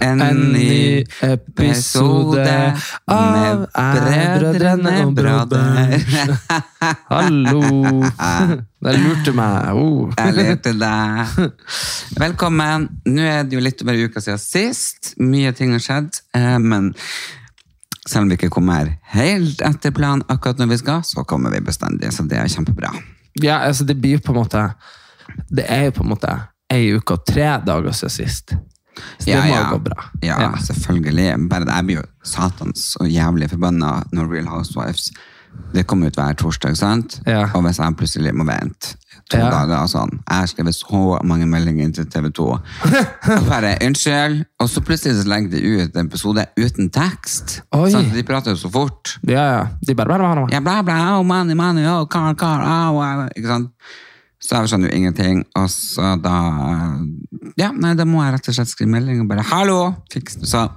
en ny episode av Brødrene Brodder. Hallo! Der lurte meg. Oh. Jeg lurte deg. Velkommen. Nå er det jo litt over en uke siden sist. Mye ting har skjedd. eh, Men selv om vi ikke kommer helt etter planen akkurat når vi skal, så kommer vi bestandig. Så det er kjempebra. Ja, altså det blir på en måte Det er jo på en måte ei uke og tre dager siden sist. Så det Ja, må ja. gå bra. Ja, selvfølgelig. Bare det, jeg blir jo satans og jævlig forbanna når Real Housewives Det kommer ut hver torsdag, sant? Ja. Og hvis jeg plutselig må vente to Ja. dager og sånn Jeg har skrevet så mange meldinger til TV 2. Og bare 'unnskyld', og så plutselig så legger de ut en episode uten tekst. Sånn? De prater jo så fort. Ja, ja. De bare, bare, bare. Ja, bla, bla, oh, money, money, oh, car, car, oh, ikke sant? Så jeg skjønner jo ingenting, og så da Ja, nei, da må jeg rett og slett skrive melding og bare 'hallo', fiks det. Så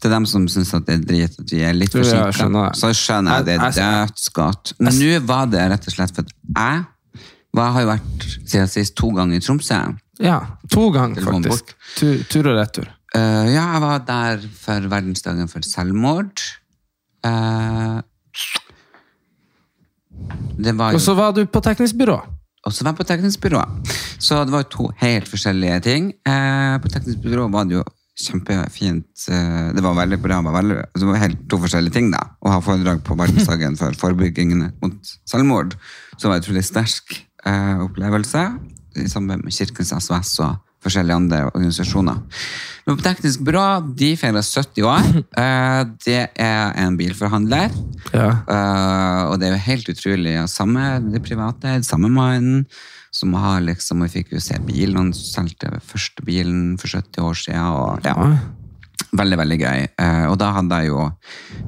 til dem som syns det er drit at vi er litt Ja, forsinka, skjønner så skjønner jeg det er dødsgodt. Men nå var det rett og slett for at jeg jeg har jo vært siden sist to ganger i Tromsø. Ja, to ganger faktisk. Tur, tur og retur. Uh, ja, jeg var der for verdensdagen for selvmord. Uh, det var jo Og så var du på teknisk byrå. Og så var jeg på teknisk byrå. Så det var to helt forskjellige ting. Eh, på teknisk byrå var det jo kjempefint. Eh, det var veldig bra. Var, veldig, det var helt to forskjellige ting, da. Å ha foredrag på verdensdagen for forebygging mot selvmord. Det var en utrolig sterk eh, opplevelse i samarbeid med Kirkens SOS og forskjellige andre organisasjoner. Men på teknisk bra, de feirer 70 år. Eh, det er en bilforhandler. Ja. Eh, og det er jo helt utrolig. Samme det private, samme mannen som har liksom, Vi fikk jo se bilen, han solgte første bilen for 70 år siden. Og, ja. Veldig, veldig gøy. Eh, og da hadde jeg jo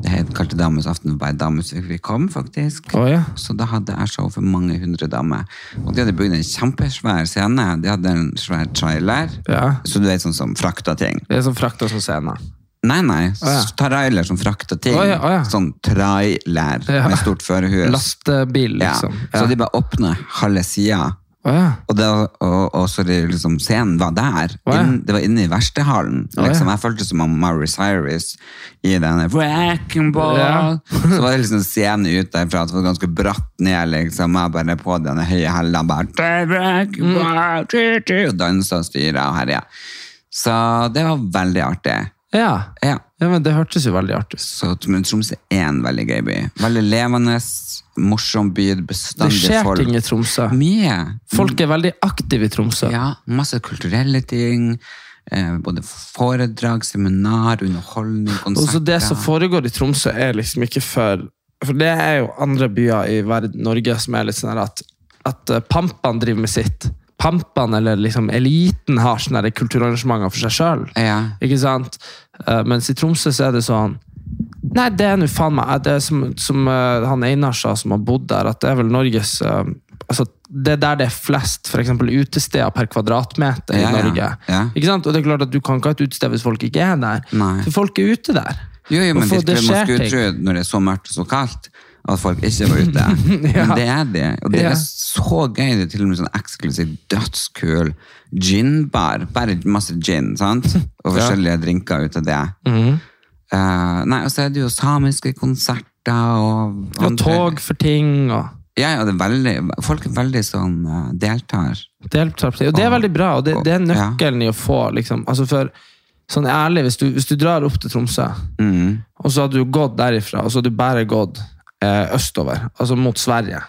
Det het kalte Dames aften, bare damemusikk vi kom, faktisk. Oh, ja. Så da hadde jeg show for mange hundre damer. Og de hadde bygd en kjempesvær scene. De hadde en svær trailer. Ja. Så du vet, sånn som frakta ting. Det er som frakta som scene. Nei, nei. ja. Trailer som frakter ting. Oh, ja, oh, ja. Sånn trailer med stort førerhus. Lastebil, liksom. Så de bare åpner halve sida. Å, ja. Og, det, og, og så det, liksom, scenen var der. Oh, ja. Inn, det var inne i verkstedhallen. Oh. Liksom, jeg følte som om Mary Cyrus i Wrecking ball. Ja. så var det liksom scenen ut derfra. Det var ganske bratt ned. Liksom. Jeg bare på denne høye tu, Og dansa og styra og herja. Så det var veldig artig. Ja. Ja. ja, men det hørtes jo veldig artig ut. Så men Tromsø er en veldig gøy by. Veldig levende, morsom by. Det skjer folk. ting i Tromsø. Mye. Folk er veldig aktive i Tromsø. Ja, masse kulturelle ting. Eh, både foredrag, seminar, underholdning, konserter. så det som foregår i Tromsø, er liksom ikke for For det er jo andre byer i verden, Norge, som er litt sånn at, at eh, pampene driver med sitt. Pampene, eller liksom eliten, har sånne kulturarrangementer for seg sjøl. Ja. Ikke sant? Eh, mens i Tromsø så er det sånn Nei, det er nå faen meg Det er som, som uh, han Einar sa, som har bodd der, at det er vel Norges uh, altså, Det er der det er flest for eksempel, utesteder per kvadratmeter i Ja, i Norge. Ja. Ikke sant? Og det er klart at Du kan ikke ha et utested hvis folk ikke er der. Nei. For folk er ute der. Jo, jo, men Det man skjer skulle ting. tro når det er så mørkt og så kaldt, at folk ikke var ute. Ja. Men det er de. Og det Ja. er så gøy. Det er til og med sånn eksklusiv, dødskul ginbar. Bare masse gin, sant? Og forskjellige drinker ut av det. Mhm. Eh, nei, og så er det jo samiske konserter og andre- tog for ting. og Ja, ja, det veldig, folk er veldig sånn eh, deltar. deltar. Og det er veldig bra, og det, det er nøkkelen i å få liksom, altså for sånn ærlig, hvis du, hvis du drar opp til Tromsø, Mm. og så hadde du gått derifra, og så hadde du bare gått eh, østover, altså mot Sverige,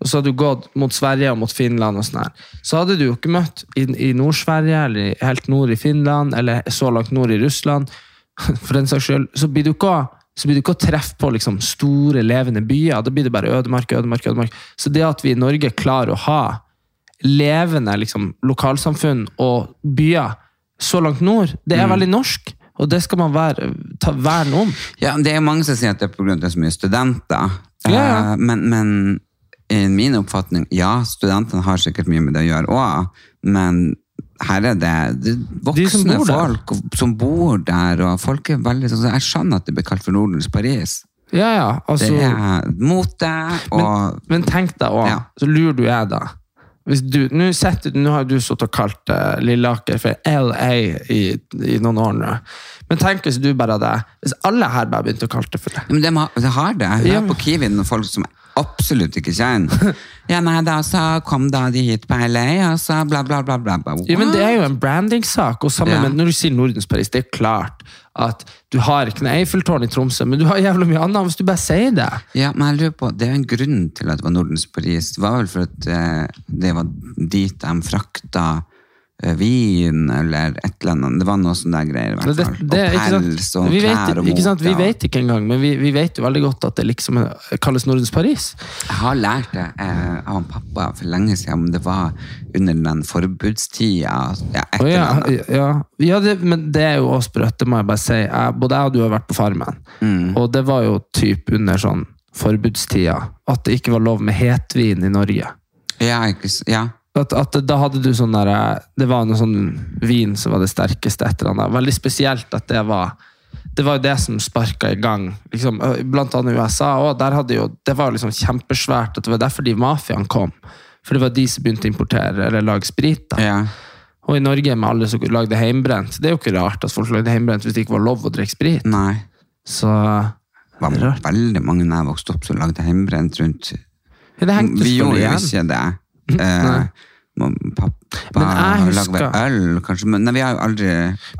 og så hadde du gått mot Sverige og mot Finland, og sånn her, så hadde du jo ikke møtt i, i Nord-Sverige, eller helt nord i Finland, eller så langt nord i Russland, for den saks skyld, så blir du ikke så blir du ikke å treffe på liksom, store, levende byer. Da blir det bare ødemark, ødemark, ødemark. Så det at vi i Norge klarer å ha levende liksom, lokalsamfunn og byer så langt nord, det er veldig norsk. Og det skal man være, ta vern om. Ja, det er mange som sier at det er er så mye studenter. Ja, ja. Eh, Men, men i min oppfatning, ja, studentene har sikkert mye med det å gjøre òg, men her er det, det De som voksne der. folk som bor der, og folk er veldig sånn Jeg skjønner at det blir kalt for Nordens Paris. Ja, ja, altså, Det er mote og men, men tenk deg òg, Ja. så lurer du er, da. Hvis du, nå, har du stått og kalt uh, Lilleaker for LA i, i noen år nå. Men tenk hvis du bare hadde Hvis alle her bare begynte å kalle det for det. Men de har, de har det. Jeg Ja. på Kiwi noen folk som absolutt ikke kjenner. Ja, nei, da så kom da de hit på LA, og så bla, bla, bla, bla. bla. Ja, men Det er jo en brandingsak. og sammen Ja. med, Når du sier Nordens Paris, det er klart at du har ikke noe Eiffeltårn i Tromsø, men du har jævlig mye annet hvis du bare sier det. Ja, men jeg lurer på, Det er en grunn til at det var Nordens Paris. Det var vel for at eh, det var dit de frakta vin, eller et eller annet. Det var noe sånne der greier. i hvert fall. det, og pels og vi vet, klær og ikke sant? Vi vet ikke engang, men vi, vi vet jo veldig godt at det liksom er- kalles Nordens Paris. Jeg har lært det eh, av pappa for lenge siden, men det var under den forbudstida. Ja, ja, ja, ja det, men det er jo også sprøtt, det må jeg bare si. Jeg, både jeg og du har vært på Farmen, Mm. og det var jo typ under sånn forbudstida at det ikke var lov med hetvin i Norge. Ja, ikke, ja. At, at da hadde du sånn der, Det var noe sånn vin som var det sterkeste. et eller annet. Veldig spesielt at det var det var jo det som sparka i gang. Liksom, blant annet USA Og der hadde jo, Det var liksom kjempesvært. at Det var derfor de mafiaen kom. For det var de som begynte å importere eller lage sprit. da. ja. Og i Norge med alle som lagde heimbrent. Det er jo ikke rart at folk lagde heimbrent hvis det ikke var lov å drikke sprit. Nei. Så Det var rart. veldig mange da jeg vokste opp som lagde heimbrent rundt ja, det Vi gjorde jo ikke det. Eh, pappa har lager øl, kanskje. Men, nei, vi har jo aldri,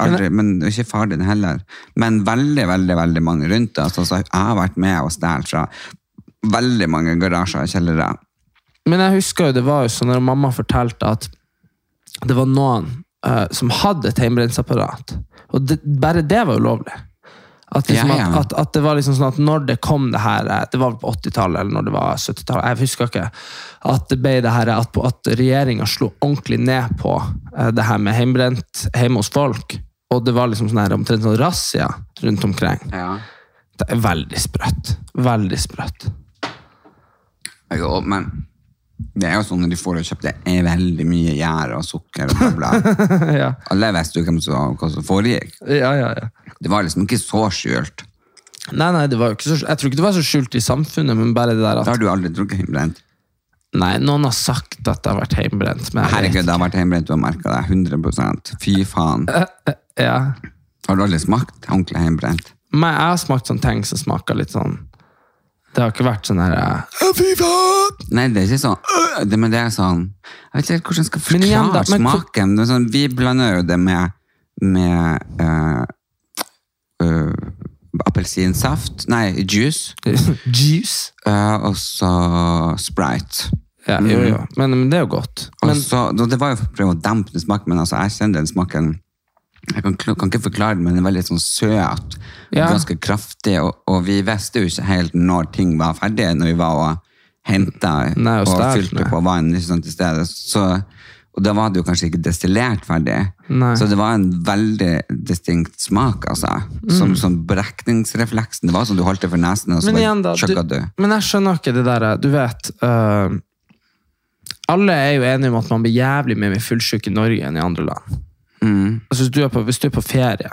aldri men, ikke far din heller. Men veldig, veldig veldig mange rundt oss. Altså, jeg har vært med og stjålet fra veldig mange garasjer og kjellere. Men jeg husker jo det var jo sånn når mamma fortalte at det var noen uh, som hadde et hjemmebrentapparat. Og det, bare det var ulovlig. At, liksom, Ja, ja. At, at, det var liksom sånn at når det kom det her eh, Det var på 80-tallet eller når det var 70-tallet, jeg husker ikke. At det ble det her at, at regjeringa slo ordentlig ned på eh, det her med hjemmebrent hjemme hos folk. Og det var liksom sånn her omtrent sånn razzia rundt omkring. Ja. Det er veldig sprøtt. Veldig sprøtt. Jo, men det er jo sånn når de får det kjøpt, det er veldig mye gjær og sukker og bla, bla. ja. Alle visste jo hvem som, hva som foregikk. ja, ja, ja. Det var liksom ikke så skjult. Nei, nei, det var jo ikke så, skjult. jeg tror ikke det var så skjult i samfunnet, men bare det der at Da har du aldri drukket hjemmebrent. Nei, noen har sagt at det har vært hjemmebrent. Herregud, det har vært hjemmebrent, du har merket det. 100% Fy faen. Ja. Har du aldri smakt ordentlig hjemmebrent? Men jeg har smakt sånne ting som smaker litt sånn Det har ikke vært sånn her eh, Fy faen! Nei, det er ikke sånn det, Men det er sånn Jeg vet ikke helt hvordan jeg skal Men forklare igjen da, men smaken. Sånn, vi blander jo det med, med øh, appelsinsaft Nei, juice. Juice. øh, og så Sprite. Ja, jo, jo. Men, men det er jo godt. Men Også, det var jo for å prøve å dempe den smaken, men altså, jeg kjenner den smaken jeg kan, kan ikke forklare det, men den er veldig sånn søt. Ja. Ganske kraftig, og, og vi visste jo ikke helt når ting var ferdige, når vi var og henta og og, fylte på vann Liksom, til stedet. Så, og da var det jo kanskje ikke destillert ferdig. Nei. Så det var en veldig distinkt smak, altså. Som, som brekningsrefleksen. Det var som du holdt det for nesen, og så Men igjen, da. chugga du. Men jeg skjønner ikke det der Du vet uh, Alle er jo enige om at man blir jævlig mer fullsjuk i Norge enn i andre land. Mm. Altså, hvis, du på, hvis du er på ferie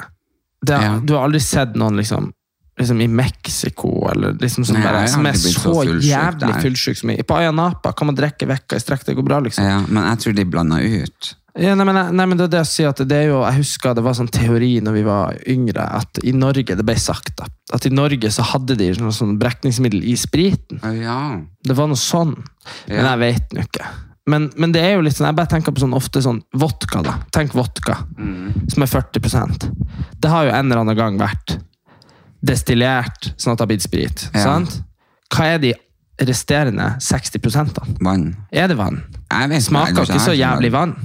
det, Ja. Du har aldri sett noen liksom, liksom i Mexico eller liksom som, Nei, bare, som er så, så jævlig fullsjuk som i På Ayanapa kan man drikke vekka i strekk, det går bra, liksom. Ja, men jeg tror de blanda ut. Ja, nei, men, nei, men det er det jeg sier at det er jo, Jeg husker det var sånn teori når vi var yngre, at i Norge det ble sagt da, at i Norge så hadde de noe sånn brekningsmiddel i spriten. Ja. Det var noe sånn. Men jeg vet nå ikke. Men, men det er jo litt sånn, jeg bare tenker på sånn ofte sånn vodka. da. Tenk vodka, som er 40% Det har jo en eller annen gang vært destillert sånn at det har blitt sprit. Ja. sant? Hva er de resterende 60% Vann. Er det vann? Smaker ikke så jævlig vann.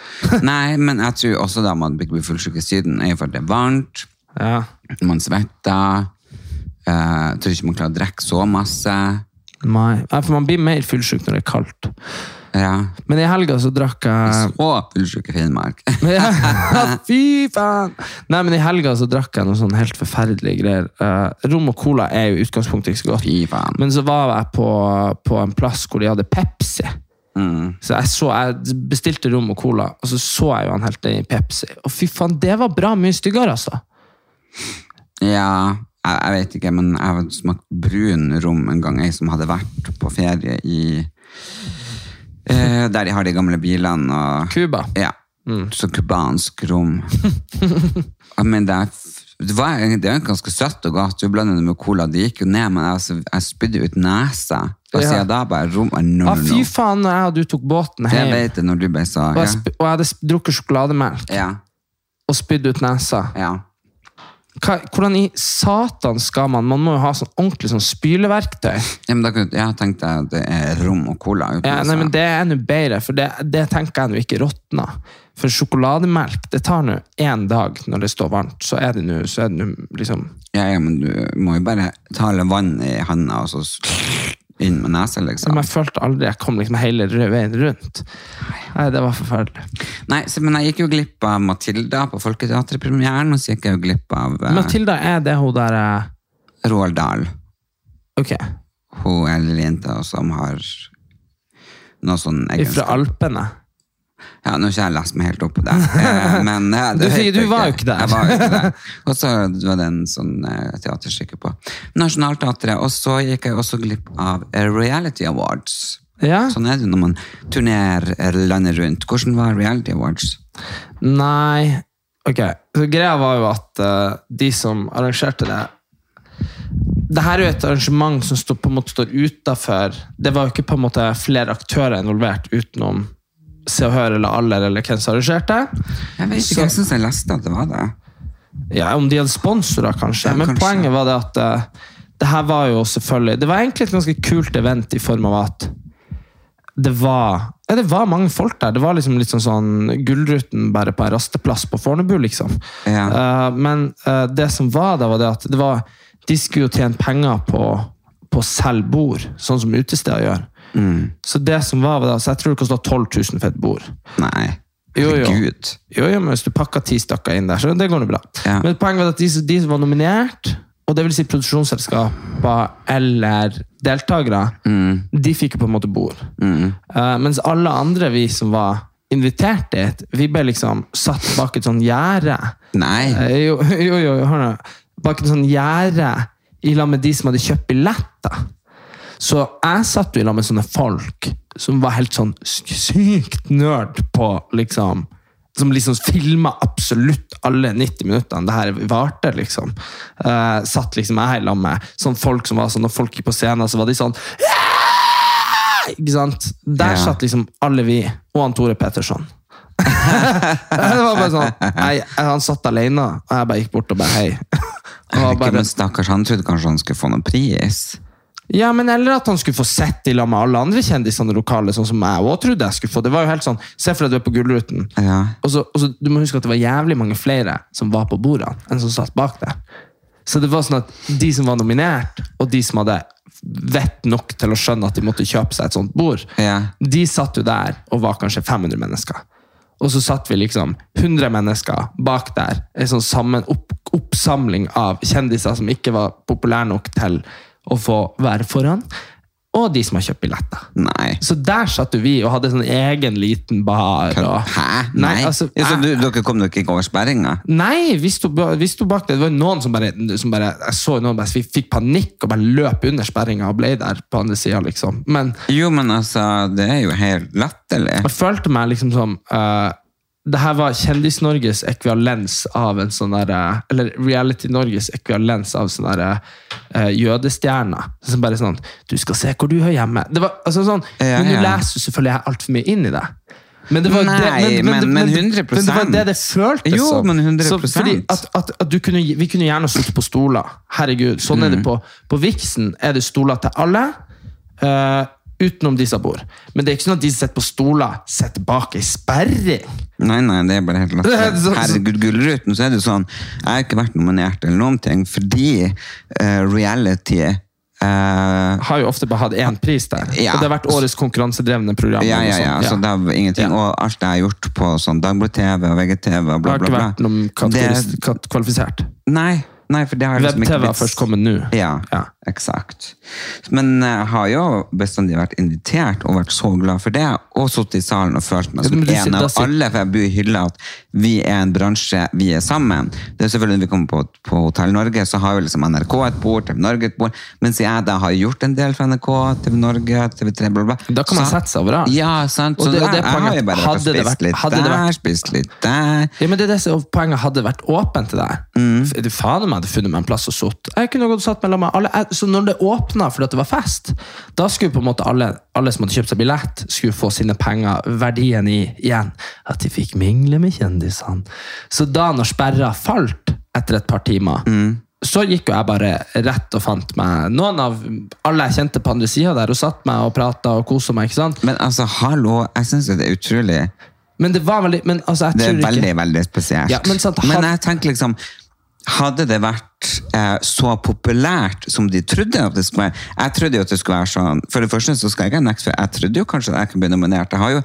Nei, men jeg tror også da man blir fullsjuk i Syden, er fordi for det er varmt, Ja. man svetter, eh, jeg tror ikke man klarer å drikke så masse. Nei, for man blir mer fullsjuk når det er kaldt. Ja. Men i helga så drakk jeg Så fullsjuk i Finnmark. Fy faen! Nei, men i helga så drakk jeg noe sånn helt forferdelige greier. Uh, rom og cola er jo utgangspunktet ikke så godt. Fy faen. Men så var jeg på, på en plass hvor de hadde Pepsi. Mm. Så jeg, så, jeg bestilte rom og cola, og så så jeg jo han helte i Pepsi. Og fy faen, det var bra mye styggere, altså. Ja, jeg, jeg vet ikke, men jeg har smakt brun rom en gang, jeg som hadde vært på ferie i eh, Der de har de gamle bilene og Cuba. Ja. Så kubansk rom. Men det er, det, var, det var ganske søtt og godt. Du blander det med cola. Det gikk jo ned, men altså, jeg spydde ut nesa. Og Ja. da bare rom no, Ja, fy faen, når jeg og du tok båten Jeg vet det når du ble så og jeg, og jeg hadde drukket sjokolademelk Ja. og spydd ut nesa. ja. Hva, hvordan i satan skal man Man må jo ha sånn ordentlig sånn spyleverktøy. ja men da jeg tenkte det er rom og cola. Ja, nei, men Det er enda bedre, for det, det tenker jeg nå ikke råtner. For sjokolademelk det tar nå én dag når det står varmt, så er det nå liksom ja, ja, men du må jo bare ta vann i handa og så inn med nesa, liksom. Men jeg følte aldri jeg kom liksom hele veien rundt. Nei, Det var forferdelig. Nei, så, men jeg gikk jo glipp av Matilda på Folketeaterpremieren, og så gikk jeg jo glipp av eh, Matilda, er det hun der eh, Roald Dahl. Ok, Hun lille jenta som har noe sånn fra egenskap. Alpene? Ja, nå har ikke jeg lest meg helt opp på det. eh, Men, ja, det Du- sier du var jo ikke der. Jeg var jo ikke der. Og så var det en sånn eh, teaterstykke på Nationaltheatret, og så gikk jeg også glipp av eh, Reality Awards. Ja? Sånn er det når man turnerer landet rundt. Hvordan var Reality Awards? Nei Ok, så greia var jo at uh, de som arrangerte det det her er jo et arrangement som står, på en måte står utafor Det var jo ikke på en måte flere aktører involvert utenom Se og Hør eller Aller eller hvem som arrangerte. Jeg vet ikke, jeg syns jeg leste at det var det. Ja, Om de hadde sponsorer, kanskje. Ja, Men kanskje. poenget var det at uh, det her var jo selvfølgelig Det var egentlig et ganske kult event i form av at det var ja, det var mange folk der. Det var liksom litt sånn, sånn Gullruten bare på en rasteplass på Fornebu, liksom. Ja. Uh, men uh, det som var da, var det at det var, de skulle jo tjene penger på, på å selge bord, sånn som utesteder gjør. Så det som var, var da, så jeg tror det kosta 12 000 for et bord. Nei. Jo, jo. Jo, jo, men hvis du pakker ti stykker inn der, så det går nå bra. Ja. Men poenget var at de, de som var nominert, og det vil si produksjonsselskaper eller deltakere, de fikk jo på en måte bord. Eh, mens alle andre vi som var invitert dit, vi ble liksom satt bak et sånn gjerde. Nei. Uh, jo, jo, jo, hør nå. Bak et sånn gjerde i lag med de som hadde kjøpt billetter. Så jeg satt jo i lag med sånne folk som var helt sånn sykt nerd på liksom Som liksom filma absolutt alle 90 minuttene det her varte, liksom. Uh, satt liksom jeg i lag med sånne folk som var sånn, når folk gikk på scenen, så var de sånn! Ikke sant? Der Ja. satt liksom alle vi, og han Tore Petterson. det var bare sånn jeg, Han satt alene, og jeg bare gikk bort og bare hei. Og bare, men stakkars, han trodde kanskje han skulle få noen pris. Ja, men Eller at han skulle få sett i lag med alle andre kjendisene lokale, sånn som jeg også trodde jeg skulle få. Det var jo helt sånn, Se for deg du er på Gullruten, Ja. og så, og så du må huske at det var jævlig mange flere som var på bordene, enn som satt bak der. Så det var sånn at de som var nominert, og de som hadde vett nok til å skjønne at de måtte kjøpe seg et sånt bord, Ja. de satt jo der og var kanskje 500 mennesker. Og så satt vi liksom 100 mennesker bak der. En sånn sammen, opp, oppsamling av kjendiser som ikke var populære nok til å få være foran. Og de som har kjøpt billetter. Nei. Så der satt vi og hadde sånn egen liten bar. Og, Hæ? Nei, Nei? altså, ja, så du, dere kom ikke over sperringa? Nei, vi sto, vi sto bak det. Det var noen som bare, som bare Jeg så noen bare fikk, fikk panikk og bare løp under sperringa og ble der på andre sida, liksom. Men Jo, men altså, det er jo helt latterlig. jeg følte meg liksom som eh, det her var Kjendis-Norges ekvivalens av en sånn der, Eller Reality-Norges ekvivalens av sånn der uh, jødestjerner. Som bare sånn Du skal se hvor du hører hjemme. Det var, altså, sånn, Ja, men du leser jo selvfølgelig altfor mye inn i det. Men det var Nei, det, men- men 100%. men det var det det føltes Jo, som. men 100%. Så at, at, at du kunne, vi kunne gjerne sittet på stoler. Herregud, sånn er Mm. det på På Vixen er det stoler til alle. eh, utenom de som bor. Men det er ikke sånn at de som sitter på stoler, sitter bak ei sperring. Nei, nei, det er bare helt lagt. er. Herregud, Gullruten, så er det sånn Jeg har ikke vært nominert eller noen ting, fordi uh, reality Uh, Har jo ofte bare hatt én pris der. Ja. Og det har vært årets konkurransedrevne program. ja, ja, ja, så det er ingenting. Ja. Og alt jeg har gjort på sånn Dagblad-TV og VGTV og bla, bla, bla, Har ikke vært noen det... kvalifisert. Nei, nei, for det har liksom ikke Web-TV har først kommet nå. Ja, Ja. Eksakt. Men jeg har jo bestandig vært invitert og vært så glad for det, og sittet i salen og følt meg som en av alle, for jeg bor i hylla at vi er en bransje, vi er sammen. Det er selvfølgelig Når vi kommer på, på Hotell Norge, så har jo liksom NRK et bord, TV Norge et bord, mens jeg da har gjort en del for NRK, TV Norge, TV3, bla, bla. Da kan man Så- sette seg overalt. Ja, sant. Så det- det, og det er jeg har jo bare vært og det spist vært- litt det der, vært- spist litt der. Ja, men det er det som Poenget hadde vært åpent til deg. Mm. Faen meg hadde funnet meg en plass og sutt. Jeg kunne og satt mellom meg alle. Så når det åpna fordi det var fest, da skulle på en måte alle, alle som hadde kjøpt seg billett, skulle få sine penger, verdien i igjen. At de fikk mingle med kjendisene. Så da når sperra falt etter et par timer, Mm. så gikk jo jeg bare rett og fant meg noen av alle jeg kjente på andre sida der, og satt meg og prata og kosa meg. ikke sant? Men altså, hallo, jeg syns det er utrolig Men det var veldig men, altså, jeg Det er veldig, ikke, veldig, spesielt. Ja, men sant, men jeg tenker liksom Hadde det vært eh, så populært som de trodde at det skulle være Jeg trodde jo at det skulle være sånn For det første så skal jeg ikke nekte for Jeg trodde jo kanskje at jeg kunne bli nominert. Jeg har jo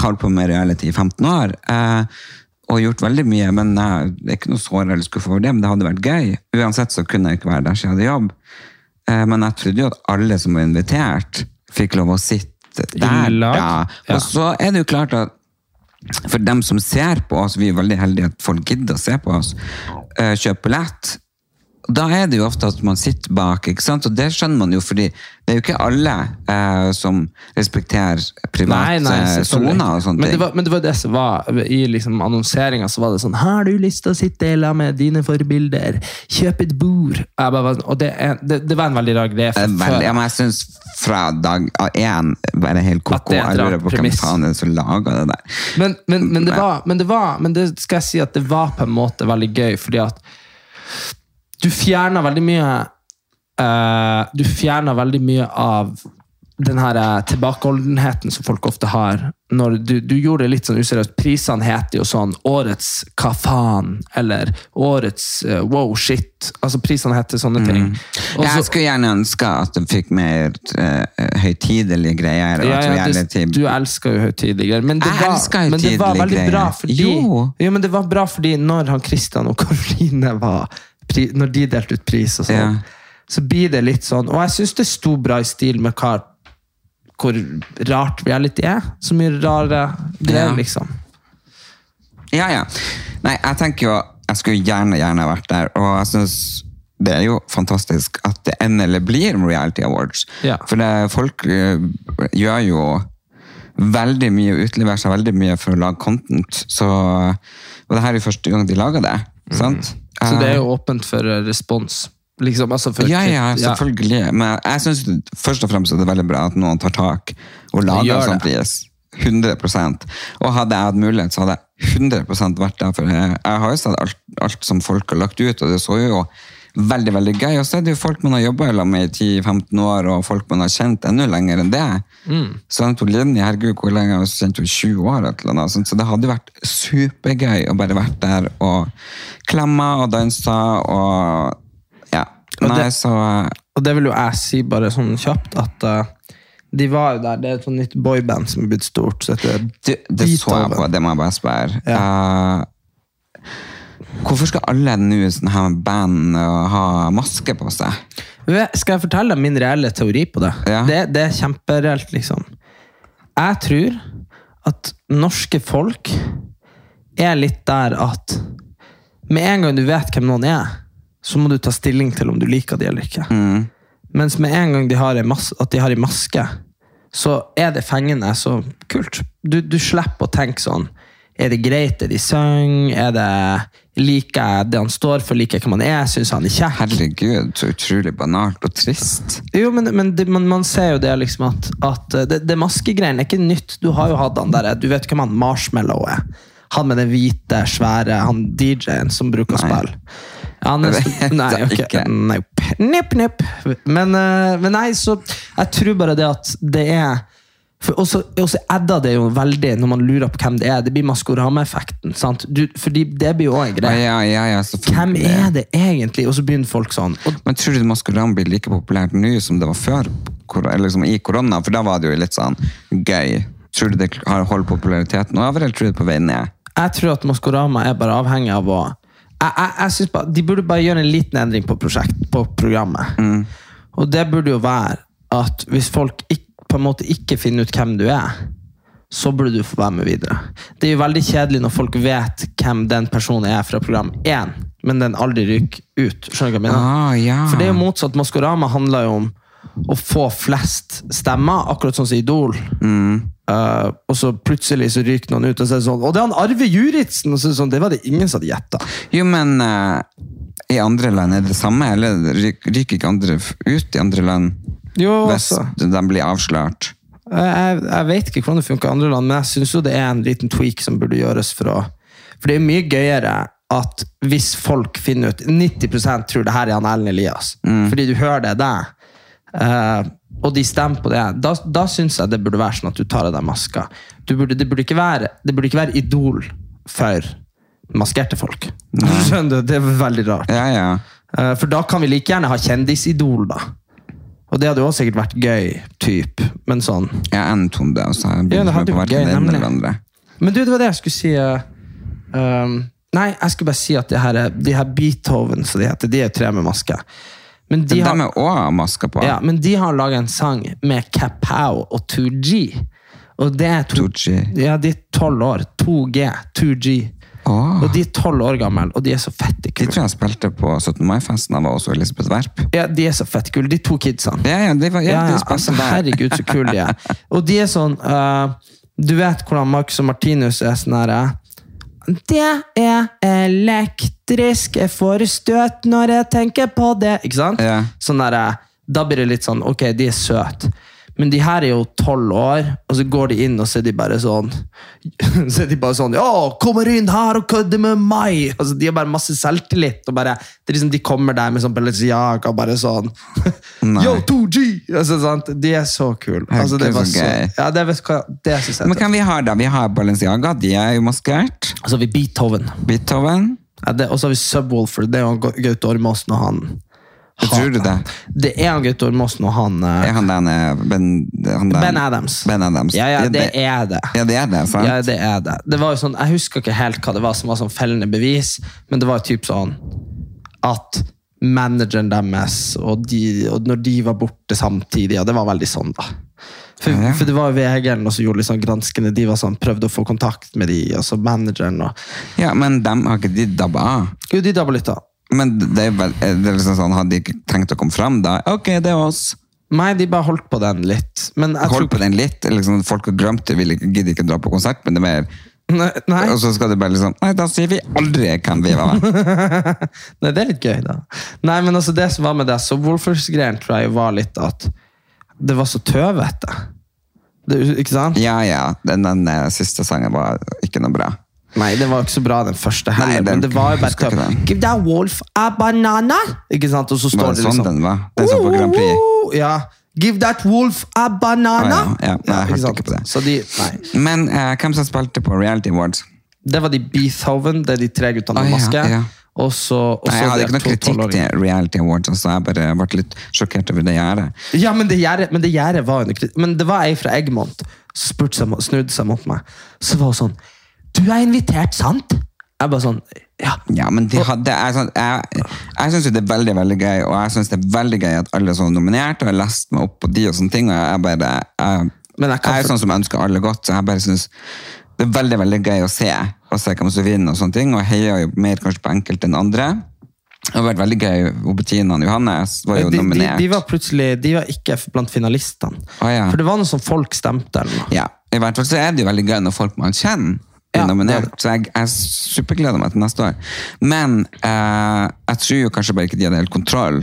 holdt på med reality i 15 år. Eh, og gjort veldig mye, men eh, det er ikke noe sår eller skuffa over det, men det hadde vært gøy. Uansett så kunne jeg ikke være der, så jeg hadde jobb. Eh, men jeg trodde jo at alle som var invitert, fikk lov å sitte der. Ja. Og så er det jo klart at for dem som ser på oss, vi er veldig heldige at folk gidder å se på oss, eh, kjøpe billett. Da er det jo ofte at man sitter bak, ikke sant? og det skjønner man jo, fordi det er jo ikke alle eh, som respekterer private soner og sånne men det, var, men det var det som var I liksom annonseringa så var det sånn Har du lyst til å sitte i lag med dine forbilder? Kjøp et bord! Bare, og det, er, det, det var en veldig rar greie. Eh, for- Veldig, ja, men jeg synes fra dag én bare helt koko. Jeg lurer på hvem faen er det som laga det der. Men, men, men, det var, men det var Men det skal jeg si at det var på en måte veldig gøy, fordi at du fjerner veldig mye uh, Du fjerner veldig mye av den her eh, tilbakeholdenheten som folk ofte har. Når du, du gjorde det litt sånn useriøst. Prisene heter jo sånn Årets hva faen? Eller Årets uh, wow shit. Altså Prisene heter sånne ting. Og Jeg skulle gjerne ønske at de fikk mer uh, høytidelige greier. ja, ja, det, du elsker jo høytidelige greier. Men det Jeg var, men det var høytidelige veldig bra fordi, Jo. Ja, men det var bra fordi når han Christian og Karoline var pri, Når de delte ut pris og sånn, Ja. så blir det litt sånn Og jeg syns det sto bra i stil med hva, hvor rart reality er. Så mye rare greier, Ja. liksom. Ja, ja. Nei, jeg tenker jo Jeg skulle gjerne, gjerne vært der, og jeg synes det er jo fantastisk at det endelig blir Reality Awards. Ja. For det, folk eh, gjør jo veldig mye, utleverer seg veldig mye for å lage content. Så, og det her er jo første gang de lager det. Sant? Mm. Så det er Eh, jo åpent for eh, respons. Liksom, altså for, ja, ja, selvfølgelig. Men jeg syns først og fremst er det veldig bra at noen tar tak og lager en sånn pris. 100% Og hadde jeg hatt mulighet, så hadde jeg 100 vært der. For jeg, jeg har jo sett alt, alt som folk har lagt ut, og det så jo veldig veldig gøy. Og så er det jo folk man har jobba med i 10-15 år, og folk man har kjent enda lenger enn det. Så den to linje, herregud, hvor lenge har vi kjent henne? 20 år? Eller annet, sånt. Så det hadde vært supergøy å bare vært der og klemme og danse og ja. Og Nei, det- så Og det vil jo jeg si bare sånn kjapt, at uh, de var jo der. Det er et sånt nytt boyband som er blitt stort. Så heter du, Det så jeg på, det må jeg bare spørre. Eh, hvorfor skal alle nå sånn her band og ha maske på seg? Skal jeg fortelle deg min reelle teori på det? Ja. Det, det er kjempereelt, liksom. Jeg tror at norske folk er litt der at med en gang du vet hvem noen er, så må du ta stilling til om du liker de eller ikke. Mens med en gang de har at de har en maske, så er det fengende så kult. Du, du slipper å tenke sånn Er det greit det de synger? Er det, liker jeg det han står for? Liker jeg hvem han er? Syns han er kjekk? Herregud, så utrolig banalt og trist. Jo, men, men det, man, man ser jo det liksom at, at det, det maskegreiene er ikke nytt. Du har jo hatt han der, du vet hvem han Marshmallow er. Han med den hvite, svære, han DJ-en som bruker å spille. Ja, han er, nei, jeg ok, ikke. nei, nipp, nipp. Men, eh, men nei, så jeg tror bare det at det er for også, edder det jo veldig når man lurer på hvem det er. Det blir Maskorama-effekten. Fordi det blir jo også en greie. ja, ja, ja, Hvem er det egentlig? Og så begynner folk sånn. Og Men tror du Maskorama blir like populært nå som det var før eller liksom i korona? For da var det jo litt sånn gøy. Tror du det har holdt populariteten over, eller tror du det er på vei ned? jeg tror at Maskorama er bare avhengig av å jeg, jeg, jeg synes bare, De burde bare gjøre en liten endring på, prosjekt, på programmet. Og det burde jo være at hvis folk ikk- på en måte ikke finner ut hvem du er, så burde du få være med videre. Det er jo veldig kjedelig når folk vet hvem den personen er fra program 1, men den aldri ryker ut. Skjønner du hva jeg mener? Ah, ja. For det er jo motsatt. Maskorama handler jo om å få flest stemmer, akkurat sånn som Idol. Eh, og så plutselig så ryker noen ut, og så er det sånn Og det er han Arve Juritzen! Og så er det sånn, det var det ingen som hadde gjetta. Jo, men eh, i andre land er det samme, eller ryker ikke andre ut i andre land Jo, hvis altså. de blir avslørt? Jeg, jeg, vet ikke hvordan det funker i andre land, men jeg syns jo det er en liten tweak som burde gjøres for å For det er mye gøyere at hvis folk finner ut 90% tror det her er han Ellen Elias, fordi du hører det der, eh, og de stemmer på det, da, da syns jeg det burde være sånn at du tar av deg maska. Du burde, det, burde ikke være, det burde ikke være idol for maskerte folk. Skjønner du? Det er veldig rart. Ja, ja. Eh, For da kan vi like gjerne ha kjendisidol, da. Og det hadde jo også sikkert vært gøy, typ. Men sånn. Ja, er en Tonde, og så har jeg Ja, det hadde vært gøy, nemlig. Men du, det var det jeg skulle si. Uh, um, nei, jeg skulle bare si at det her, er- de her Beethoven, som de heter, de er tre med maske. Men de De har, er òg masker på. ja, men de har laga en sang med Kapow og 2G. Og det er to, 2G. Ja, de er tolv år. 2G, 2G. Åh. Og de er tolv år gamle, og de er så fette De tror jeg spilte på 17. mai-festen av også Elisabeth Werp. Ja, de er så fette kule, de to kidsene. Ja, ja, de var, ja, Ja, ja, altså, herregud, så kule de er. Og de er sånn uh, Du vet hvordan Marcus og Martinus er sånn her eh, Det er elektrisk, jeg får støt når jeg tenker på det. Ikke sant? Ja. Sånn der, eh, da blir det litt sånn Ok, de er søte. Men de her er jo tolv år, og så går de inn, og så er de bare sånn Så er de bare sånn Ja, kommer inn her og kødder med meg! Altså, de har bare masse selvtillit. Og bare, det er liksom, de kommer der med sånn Balenciaga og bare sånn Nei. Yo, 2G! Altså, sant? De er så kule. Altså, det var så ja, det, vet det synes jeg Men kan vi ha da? Vi har Balenciaga, de er jo maskert. Altså, vi Beethoven. Beethoven. Ja, det- og så har vi Subwoolfer. Det er jo Gaute Ormåsen og han Tror du det? Det er han Gaute Ormåsen og han eh, Er han den eh, Ben, han den, Ben Adams. Ben Adams. Ja, ja, det er det. Ja, det er det, sant? Ja, det er det. Det var jo sånn, Jeg husker ikke helt hva det var som var sånn fellende bevis, men det var jo typ sånn at manageren deres og, de, og når de var borte samtidig, og det var veldig sånn, da. For, Ja, ja. for det var VG-en som gjorde litt sånn granskende. De var sånn, prøvde å få kontakt med de, og så manageren og Ja, men dem har ikke de dabba av. Jo, de dabba litt av. Men det er vel, er liksom sånn, hadde de ikke tenkt å komme fram da? Ok, det er oss. Nei, de bare holdt på den litt. Men jeg Holdt tror på den litt. Liksom, folk har glemt det, vil ikke, gidder ikke dra på konsert, men det er mer Nei, nei, Og så skal de bare liksom Nei, da sier vi aldri hvem vi var. nei, det er litt gøy, da. Nei, men altså, det som var med det Subwoolfers-greien, tror jeg var litt at det var så tøvete. Ikke sant? Ja, ja. Den, den den siste sangen var ikke noe bra. Nei, det var ikke så bra, den første heller. Nei, den- men det var jo bare den. Give that wolf a banana! Ikke sant? Og så står det det sånn liksom den var? Den som på Grand Prix? Ja. Give that wolf a banana! Ah, ja. Ja, nei, jeg hørte ikke på det. Så de, nei. Men uh, hvem som spilte på Reality Awards? Det var de Beethoven, det er de tre guttene med Ah, ja, maske. ja. Og så og Nei, jeg hadde ikke noe kritikk til Reality Awards. Altså, jeg bare ble litt sjokkert over det gjerdet. Ja, men det gjerdet men det gjerdet var under kritikk. Men det var ei fra Egmont som snudde seg mot meg. Så var hun sånn Du er invitert, sant? Jeg bare sånn Ja. Ja, men de hadde, jeg, sånn, jeg, jeg syns det er veldig veldig gøy, og jeg synes det er veldig gøy at alle er sånn nominert, og jeg har lest meg opp på de og sånne ting. og jeg bare, jeg, Men jeg kan jeg er sånn som ønsker alle godt, så jeg bare synes det er veldig veldig gøy å se og se hvem som vinner, og sånne ting, og heier jo mer kanskje på enkelte enn andre. Det har vært veldig gøy. Bettina og Johannes var jo De, de, nominert. de var plutselig De var ikke blant finalistene. Oh, ja. For det var noe som folk stemte. eller noe. Ja, I hvert fall så er det jo veldig gøy når folk man kjenner, bli Ja, nominert. Så jeg, jeg supergleder meg til neste år. Men eh, jeg tror jo kanskje bare ikke de hadde helt kontroll.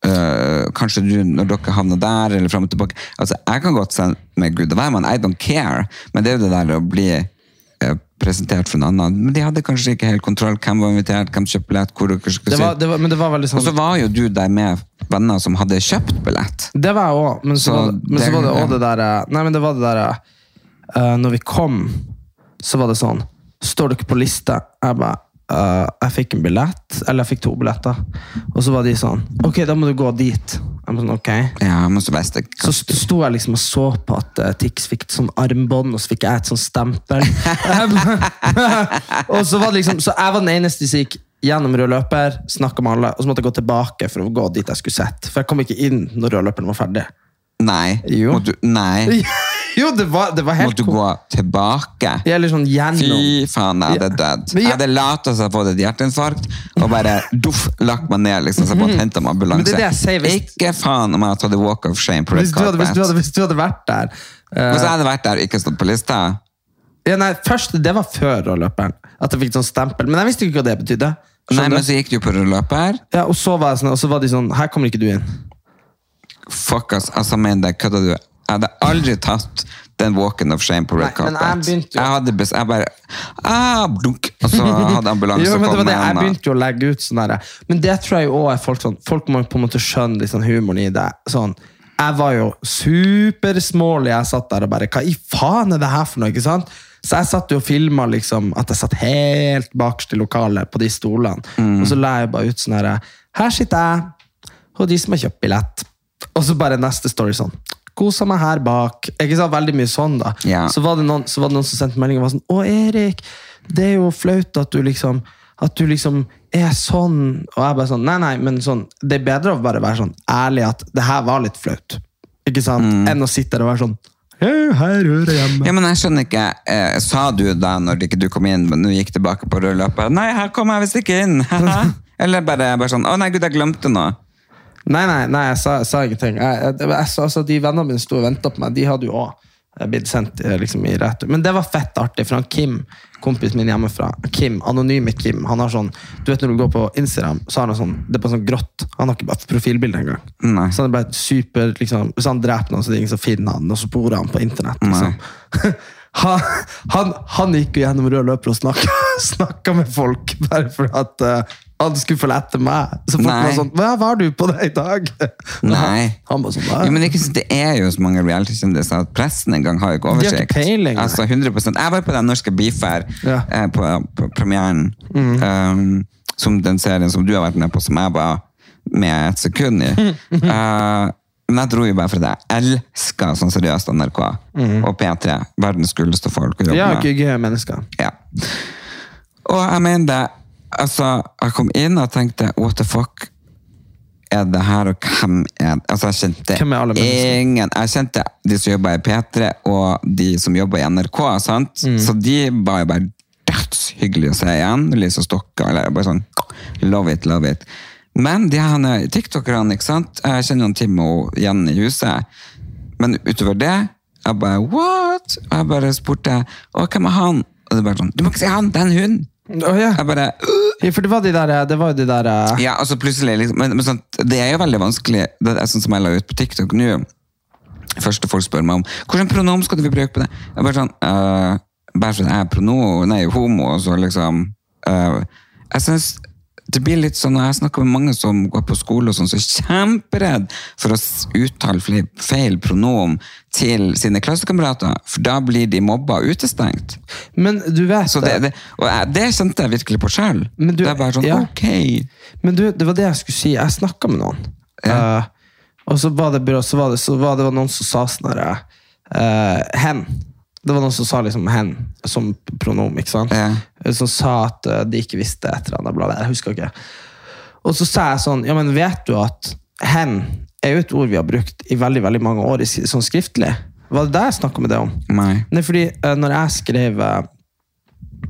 Uh, kanskje du, når dere havner der, eller frem og tilbake. Altså, jeg kan godt sende meg Gud og hvermann, I don't care. Men det er jo det der å bli uh, presentert for en annen. Men de hadde kanskje ikke helt kontroll. Hvem var invitert, hvem kjøpte billett, hvor dere skulle Det var, sitte. Og så sånn var jo du der med venner som hadde kjøpt billett. Det var jeg òg, men, så Så var det- men så det- var det òg det derre Nei, men det var det derre uh, Når vi kom, så var det sånn Står dere på liste? Jeg bare uh, Jeg fikk en billett, eller jeg fikk to billetter. Og så var de sånn Ok, da må du gå dit. Jeg var sånn, ok. Ja, men så visste Så st- sto jeg liksom og så på at uh, Tix fikk et sånn armbånd, og så fikk jeg et sånn stempel. og så var det liksom, så jeg var den eneste som gikk gjennom rød løper, snakka med alle, og så måtte jeg gå tilbake for å gå dit jeg skulle sett. For jeg kom ikke inn når rød løperen var ferdig. Nei. Jo. Du, nei. jo, det var, det var helt Måtte gå tilbake? Jeg er litt sånn gjennom Fy faen, jeg hadde Ja. dødd. Jeg hadde latt som jeg hadde fått et hjerteinfarkt, og bare duff, lagt meg ned, liksom, så jeg måtte hente meg Men det det sier, hvis- Ikke faen om jeg hadde tatt walk of shame på red hadde, hvis, du hadde, hvis du hadde vært der uh... Hvis jeg hadde vært der og ikke stått på lista ja, nei, først, Det var før rød. At jeg fikk et sånt stempel. Men jeg visste ikke hva det betydde. Nei, men så gikk du på rød løper. ja, og, så var sånn, og så var de sånn Her kommer ikke du inn. Fuck, ass. Altså, men det kødder du. Jeg hadde aldri tatt den walken of shame på red Nei, men jeg carpet. begynte jo- Jeg hadde best, jeg bare ah, blunk, Og så hadde ambulanse Jo, men det var kommet. det, Jeg begynte jo å legge ut sånn der. Men det tror jeg også er folk sånn Folk må på en måte skjønne sånn humoren i det. Sånn, jeg var jo supersmålig. Jeg satt der og bare Hva i faen er det her for noe? ikke sant? Så jeg satt jo og filma liksom, at jeg satt helt bakerst i lokalet på de stolene. Mm. Og så la jeg bare ut sånn herre Her sitter jeg, og de som har kjøpt billett. Og så bare neste story sånn. Kosa meg her bak. Ikke sant? Veldig mye sånn, da. Ja. Så var det noen, så var det noen som sendte melding og var sånn Å, Erik, det er jo flaut at du liksom At du liksom er sånn. Og jeg bare sånn Nei, nei, men sånn Det er bedre å bare være sånn ærlig at det her var litt flaut. Ikke sant? Enn å sitte der og være sånn «Ja, Her hører hjemme. Ja, men jeg skjønner ikke, eh, Sa du da når ikke du kom inn, men du gikk tilbake på rød? Nei, her kommer jeg visst ikke inn! Eller bare, bare sånn Å nei, gud, jeg glemte noe. Nei, nei, nei, jeg sa, sa ingenting. Jeg, jeg, jeg, altså, de vennene mine sto og venta på meg. De hadde jo òg blitt sendt eh, liksom, i retur. Men det var fett artig, for han Kim, kompisen min hjemmefra, Kim, anonyme Kim, han har sånn Du vet når du går på Instagram, så har han sånn Det er bare sånn grått. Han har ikke bare profilbilde engang. Så han bare super liksom, Hvis han dreper noen, så er det ingen som finner han, og så sporer han på internett. Liksom. Han, han, han gikk jo gjennom rød løper og snakka, med folk bare for at eh, han skulle etter meg. Så folk Nei. var sånn Hva var du på det i dag? Nei. Han var sånn, Jo, men det sånn- det er jo så mange reality-kjendiser at pressen engang har ikke De har oversikt. ikke peiling, altså 100%. Jeg var på den norske Beefer Ja. Mm. eh, på, på premieren. Um, som den serien som du har vært med på, som jeg var med et sekund i. uh, men jeg dro jo bare fordi jeg elsker sånn seriøst NRK og P3. Verdens gulleste folk å jobbe med. Ja, med. ikke gøye mennesker. Ja. Og jeg mener det Altså, jeg kom inn og tenkte What the fuck er det her, og hvem er det? Altså, jeg kjente Hvem er alle ingen Jeg kjente de som jobba i P3, og de som jobba i NRK. Sant? Mm. Så de var jo bare dødshyggelige å se igjen. Lys og stokker. Eller bare sånn Love it, love it. Men de her tiktokerne, ikke sant? Jeg kjenner jo Tim og Jenny i huset. Men utover det, jeg bare what? Og jeg bare spurte å, hvem er han? Og det bare sånn, du må ikke si han, det er en hund! Å, yeah. Jeg bare Ja, For det var de der, det var de der uh... Ja, altså plutselig liksom, men, men sånn, Det er jo veldig vanskelig, det er sånn som jeg la ut på TikTok nå. Første folk spør meg om hvilken pronom skal vi bruke på det. Jeg bare sånn uh, Bare sånn, jeg er prono, nei, homo, og så liksom uh, Jeg synes det blir litt sånn, jeg snakker med mange som går på skole, og sånn, så er kjemperedd for å uttale feil pronom til sine klassekamerater, for da blir de mobba og utestengt. Men du vet Så det, det, og jeg, det kjente jeg virkelig på sjøl. Det er bare sånn, ja. ok. Men du, det var det jeg skulle si. Jeg snakka med noen. Eh, og så var det, så var det, så var det noen som sa sånn herre uh, Hen. Det var noen som sa liksom hen som pronom, ikke sant? Ja. Som sa at eh, de ikke visste et eller annet. Bla, bla, jeg husker ikke. Og så sa jeg sånn Ja, men vet du at hen er jo et ord vi har brukt i veldig veldig mange år sånn skriftlig? Var det det jeg snakka med deg om? Nei. Nei, fordi eh, når jeg skrev eh,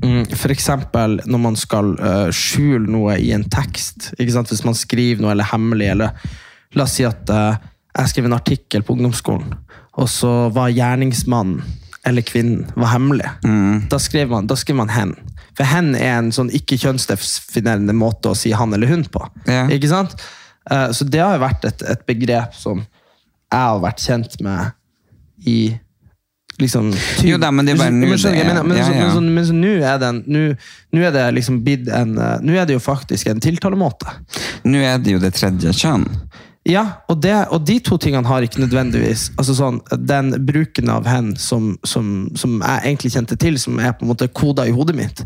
mm, eksempel når man skal skjule noe i en tekst. Hvis man skriver noe eller hemmelig, eller la oss si at jeg skrev en artikkel på ungdomsskolen, og så var gjerningsmannen eller kvinnen var hemmelig, da, skrev man, da skrev man hen. For hen er en sånn ikke-kjønnsdefinerende måte å si han eller hun på. Ja. Ikke sant? Eh, så det har jo vært et, et begrep som jeg har vært kjent med i liksom Jo da, men det er bare nå men, nå er det nå er det liksom blitt en eh, Nå er det jo faktisk en tiltalemåte. Nå er det jo det tredje kjønn. Ja, og, det, og de to tingene har ikke nødvendigvis altså sånn, Den bruken av hen som, som, som jeg egentlig kjente til, som er på en måte koda i hodet mitt,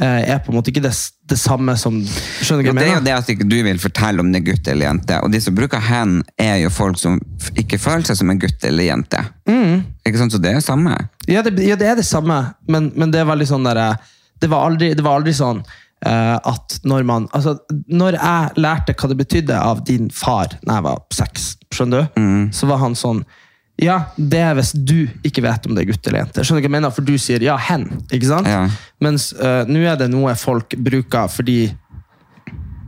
eh, er på en måte ikke det, det samme som Skjønner du hva jeg mener? det er jo det at ikke du vil fortelle om det er gutt eller jente. Og de som bruker hen, er jo folk som ikke føler seg som en gutt eller jente. Mm. Ikke sant? Så det er jo samme. Ja, det, ja, det er det samme, men, men det er veldig sånn der, eh, det, var aldri, det var aldri sånn at når man altså, Når jeg lærte hva det betydde av din far da jeg var seks, skjønner du? så var han sånn Ja, det er hvis du ikke vet om det er gutt eller jente. Skjønner du hva jeg mener? For du sier ja, hen. ikke sant? Ja. Mens uh, nå er det noe folk bruker fordi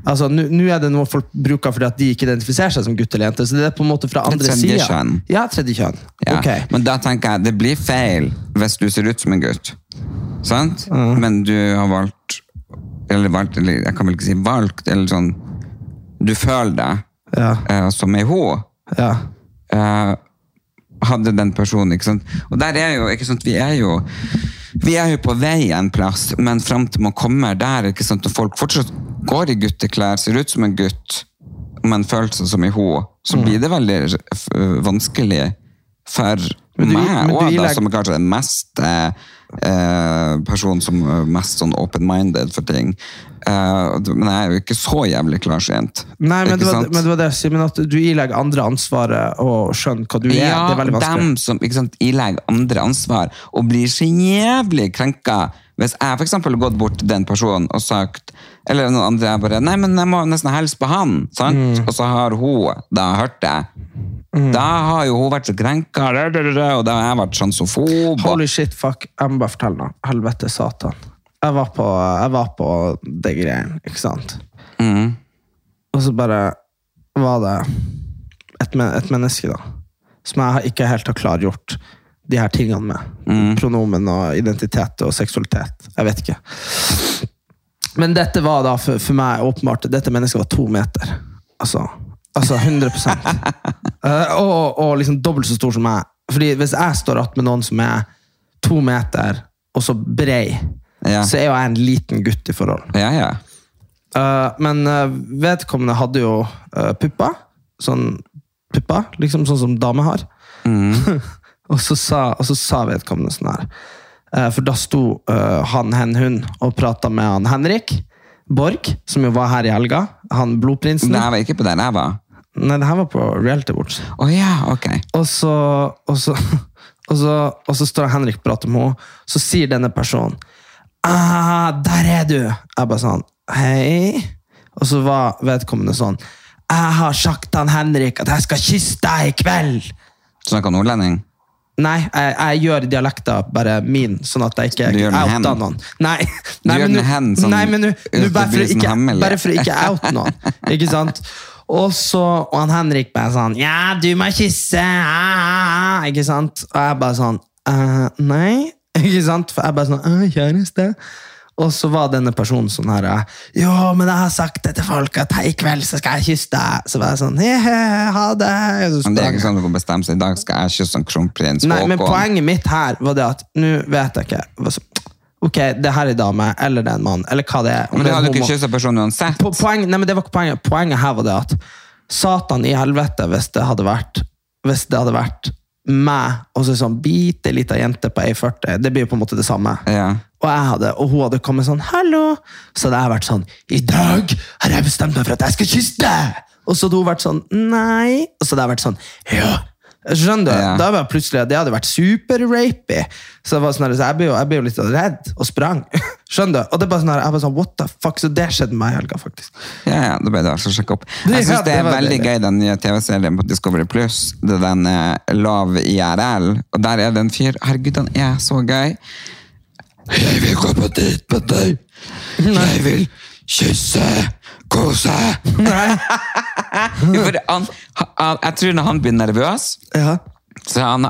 Altså, Nå er det noe folk bruker fordi at de ikke identifiserer seg som gutt eller jente. Så det er på en måte fra andre tredje sida. kjønn. Ja, tredje kjønn. Ja. Ok. Men da tenker jeg, det blir feil hvis du ser ut som en gutt. Sant? Men du har valgt Eller valgt, eller jeg kan vel ikke si valgt, eller sånn Du føler deg Ja. eh, som ei ho. ja. eh, hadde den personen, ikke sant? Og der er jo, ikke sant, vi er jo vi er jo på vei en plass, men frem til man kommer der, ikke sant, og folk fortsatt går i gutteklær, ser ut som en gutt, men føler seg som ei ho, så blir det veldig vanskelig for Men du- meg, òg, ilegg- som er kanskje den mest eh, eh, personen som er mest sånn open-minded for ting. Eh, men jeg er jo ikke så jævlig klarsynt. Nei, men det, var, men det var det jeg sier, men at du ilegger andre ansvaret og skjønner hva du er. Ja, det er veldig vanskelig. dem som sant, ilegger andre ansvar og blir så jævlig krenka. Hvis jeg for eksempel gått bort til den personen og sagt Eller noen andre jeg bare Nei, men jeg må nesten hilse på han. Sant? Mm. Og så har hun da hørt det. Da har jo hun vært så krenka, og da har jeg vært sjansofob. Holy shit, fuck. Jeg må bare fortelle noe. Helvete, satan. Jeg var på, jeg var på det greiene, ikke sant? Mm. Og så bare var det et, men- et menneske, da, som jeg ikke helt har klargjort de her tingene med. Mm. Pronomen og identitet og seksualitet. Jeg vet ikke. Men dette var da for, for meg åpenbart Dette mennesket var to meter. Altså, altså 100 uh, og, og liksom dobbelt så stor som meg. Fordi hvis jeg står att med noen som er to meter og så brei, Ja. så er jo jeg en liten gutt i forhold. Ja, ja. Uh, men uh, vedkommende hadde jo uh, pupper. Sånn pupper, liksom sånn som damer har. og, så sa, og så sa vedkommende sånn her. Eh, for da sto uh, han, hen, hun og prata med han Henrik Borg, som jo var her i helga. Han blodprinsen. Nei, jeg var ikke på der jeg var. Nei, det her var på Reality Watch. Oh, ja, okay. Og så, og så, og så, og så står Henrik og prater med henne, så sier denne personen ah, 'Der er du!' Jeg bare sånn 'Hei?' Og så var vedkommende sånn 'Jeg har sagt han Henrik at jeg skal kysse deg i kveld!' Snakka nordlending? Nei, jeg, jeg gjør dialekter bare min, sånn at jeg ikke Du gjør den hen? outer noen. Nei, nei, gjør men den nå- hen sånn- Nei, men nå- nå bare, for å ikke, hemmelig. bare for ikke oute noen. Ikke sant? Og så, og han Henrik bare sånn Ja, du må kysse! Ah, ah, ikke sant? Og jeg bare sånn «Eh, Nei. Ikke sant? For jeg bare sånn «Eh, Kjæreste. Og så var denne personen sånn her Jo, men jeg har sagt det til folk at i kveld så skal jeg kysse deg. Så var jeg sånn «Hehe, Ha det. Men det er ikke sånn du kan bestemme seg i dag skal jeg kysse en kronprins Nei, men poenget mitt her var det at nå vet jeg ikke Ok, det her er en dame, eller det er en mann, eller hva det er. Men er hadde ikke kyssa personen uansett? Po poeng, nei, men det var ikke poenget. Poenget her var det at Satan i helvete, hvis det hadde vært Hvis det hadde vært meg og så sånn bitte lita jente på 1,40, det blir jo på en måte det samme. Ja. Og, hadde, og hun hadde kommet sånn 'hallo', så hadde jeg vært sånn 'i dag har jeg bestemt meg for at jeg skal kysse deg'. Og så hadde hun vært sånn 'nei', og så hadde jeg vært sånn 'ja'. Skjønner du? Ja. Da var plutselig, Det hadde vært super-rapy. Så, det var sånn så jeg ble jo, jeg ble jo litt redd og sprang. Skjønner du? Og det bare sånn jeg bare sånn, what the fuck? Så det skjedde med meg i helga, faktisk. Ja, ja, da ble det altså sjekket opp. Det- Jeg ja, synes det det er var veldig det. gøy, den nye TV-serien på Discovery Plus. Det er den eh, Love IRL. Og der er det en fyr. Herregud, han er så gøy. Jeg vil gå på date med deg. Jeg vil kysse, kose. Nei. Jo, for han, han, jeg tror når han blir nervøs, Ja. Så han,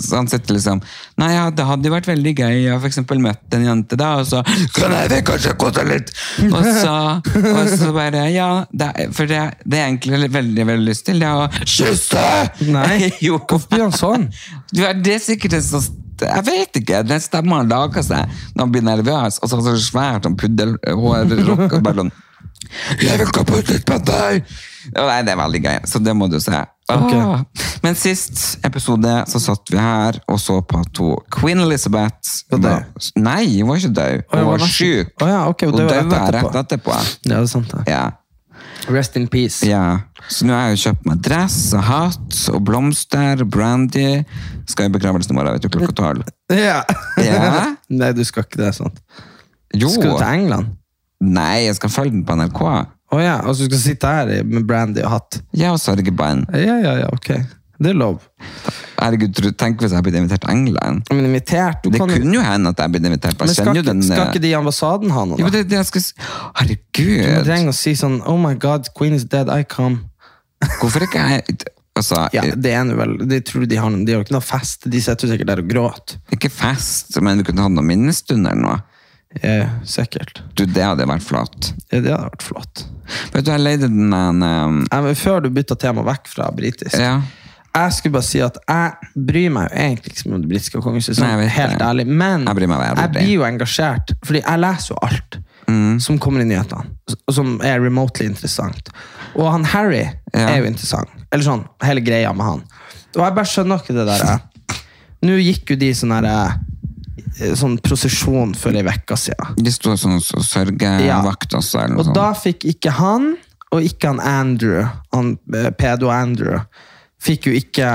så han sitter liksom Nei, ja, det hadde jo vært veldig gøy å for eksempel møtt en jente, da, og så Kan jeg vel kanskje kose litt? Og så, og så bare Ja, det, er- for det, det er egentlig veldig, veldig lyst til, det er å kysse! Nei, jo. hvorfor han sånn? Du, det er sikkert en sånn jeg vet ikke, den stemmen lager seg når han blir nervøs, og så har han så svært sånn bare sånn Jeg vil ikke putte litt på deg! Nei, det er veldig gøy, så det må du se. Okay. Men sist episode så satt vi her og så på at hun, Queen Elizabeth Var var, Nei, hun var ikke død. Hun var nesten- syk. Ja, Hun døde rett etterpå. Ja, det er sant det. Ja. Rest in peace. Ja, så nå har jeg jo kjøpt meg dress og hatt og blomster, og brandy. Skal i begravelsen i morgen, vet du, klokka tolv. Ja. Ja. Nei, du skal ikke det, sant? Jo. Skal du til England? Nei, jeg skal følge den på NRK. Å ja, Og så skal du sitte her med brandy og hatt? Ja, og sørgebånd. Ja, ja, ja, ok. Det er lov. Herregud, tenk hvis jeg blir invitert til England. Men invitert, du Det kan kunne jo hende at jeg blir invitert. Men Jeg skal, jo ikke, den... skal eh, ikke de i ambassaden ha noe Jo, det, det jeg skal... herregud! Du må trenger å si sånn, oh my god, queen is dead, I come. Hvorfor ikke jeg... Altså, Ja, det er nå vel, De tror de har, de har ikke noe fest, de sitter sikkert der og gråter. ikke fest, men vi kunne hatt noen minnestunder noe. Ja, sikkert. Du, det hadde vært flott. Ja, det hadde vært flott. Vet du, jeg leide den... Um, Ja, før du bytta tema vekk fra britisk, ja. Jeg skulle bare si at jeg bryr meg jo egentlig ikke om det britiske kongehuset, sånn, helt det. ærlig, men Jeg meg jeg blir jo engasjert, fordi jeg leser jo alt Mm. som kommer i nyhetene, og som er remotely interessant. Og han Harry Ja. er jo interessant, eller sånn, hele greia med han. Og jeg bare skjønner ikke det der. eh. Nå gikk jo de sånn her, eh, sånn prosesjon for ei vekka siden. De stod sånn så sørgevakt også, eller noe Og sånt. da fikk ikke han, og ikke han Andrew, han eh, pedo Andrew, fikk jo ikke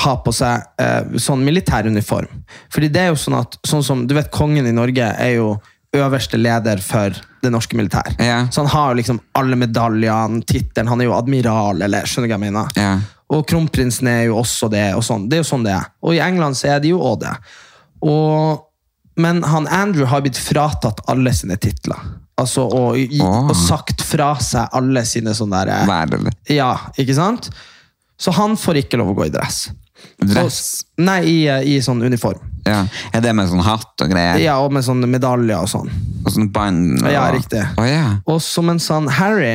ha på seg eh, sånn militæruniform. Fordi det er jo sånn at, sånn som, du vet kongen i Norge er jo øverste leder for det norske militær. Ja. Så han har jo liksom alle medaljene, tittelen, han er jo admiral, eller skjønner du hva jeg mener? Ja. Og kronprinsen er jo også det, og sånn. Det er jo sånn det er. Og i England så er de jo også det. Og, men han Andrew har blitt fratatt alle sine titler. Altså, og, og sagt fra seg alle sine sånne der, Vær Ja, ikke sant? Så han får ikke lov å gå i dress. dress. Så, nei, i, i sånn uniform. Ja. Er det med sånn hatt og greier? Ja, og med sånne medaljer og sånn. Og sånn band? og- Ja, riktig. Oh, yeah. Og så mens han Harry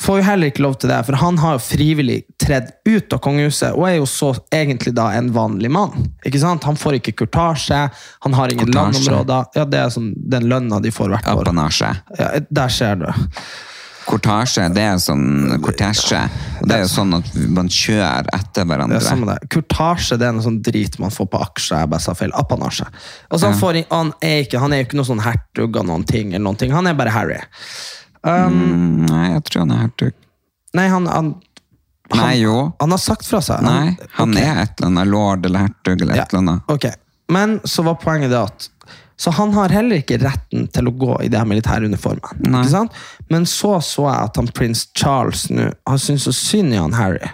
får jo heller ikke lov til det, for han har jo frivillig tredd ut av kongehuset, og er jo så egentlig da en vanlig mann. Ikke sant? Han får ikke kurtasje, han har ingen landområder. Ja, det er sånn, den lønna de får hvert år. Apanasje. Ja, der ser du. Kortasje, det er sånn kortesje. Det er jo sånn at man kjører etter Det hverandre. er samme det. Kurtasje det er noe sånn drit man får på aksjer. Jeg bare sa feil. Apanasje. Altså, han, får, han, er ikke, han er jo ikke noe sånn hertug av noen ting, eller noen ting. Han er bare Harry. Mm, nei, jeg tror han er hertug. Nei, han, han, Nei, jo. han har sagt fra seg. Nei, han okay. er et eller annet lord eller hertug eller Ja, et eller annet. ok. Men så var poenget det at Så han har heller ikke retten til å gå i de militæruniformene. Sant? Men så så jeg at han prins Charles nå har syntes så synd i han Harry.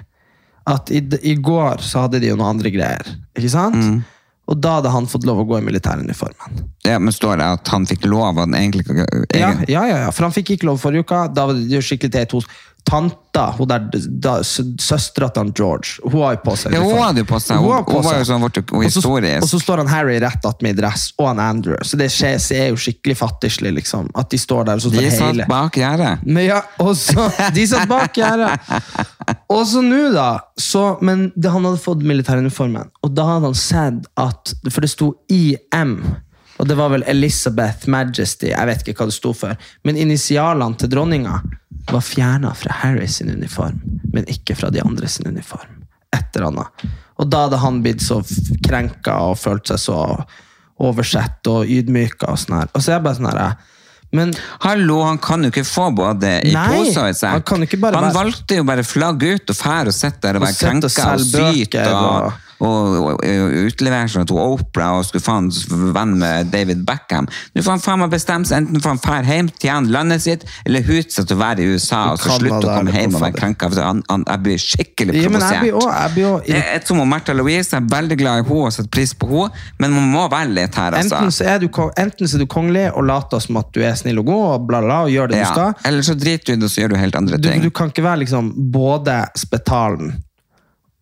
At i, i går så hadde de jo noen andre greier. Ikke sant? Mm. Og da hadde han fått lov å gå i militæruniformen. Ja, men står det at han fikk lov Han egentlig, egentlig Ja, ja, ja, ja, for han fikk ikke lov forrige uka. Da var det skikkelig til to Tanta, hun der søstera til George, hun har jo på seg Ja, hun hadde jo på seg. Hun Hun, hun var jo sånn vårt historisk. og så står han Harry rett attmed i dress, og han Andrew. Så det skjer, så er jo skikkelig fattigslig, liksom. At de står der, og så De står satt hele bak gjerdet. ja, og så, De satt bak gjerdet. Og så nå, da så, Men det, han hadde fått militæruniformen, og da hadde han sett at For det sto IM, og det var vel Elizabeth Majesty, jeg vet ikke hva det sto for, men initialene til dronninga var fjerna fra Harry sin uniform, men ikke fra de andre sin uniform. Et eller annet. Og da hadde han blitt så krenka og følt seg så oversett og ydmyka og sånn her. Og så er jeg bare sånn her Men Hallo, han kan jo ikke få både i pose og i sekk. han Han valgte jo bare flagg ut og fære og sitte der og være krenka og syte og, og- og, utlevere seg til Opera og skulle faen venn med David Beckham. Nå får han faen meg bestemme seg, enten får han fære hjem til landet sitt, eller huset til å være i USA og så slutte å komme hjem og være krenka. jeg blir skikkelig Ja, provosert. også- jeg som om Märtha Louise jeg er veldig glad i henne og setter pris på henne, men man må være litt her, altså. Enten så, er du, enten så er du kongelig og later som at du er snill og god, og bla bla, og gjør det du Ja. skal. Eller så driter du i det og så gjør du helt andre Du, ting. du kan ikke være liksom både spetalen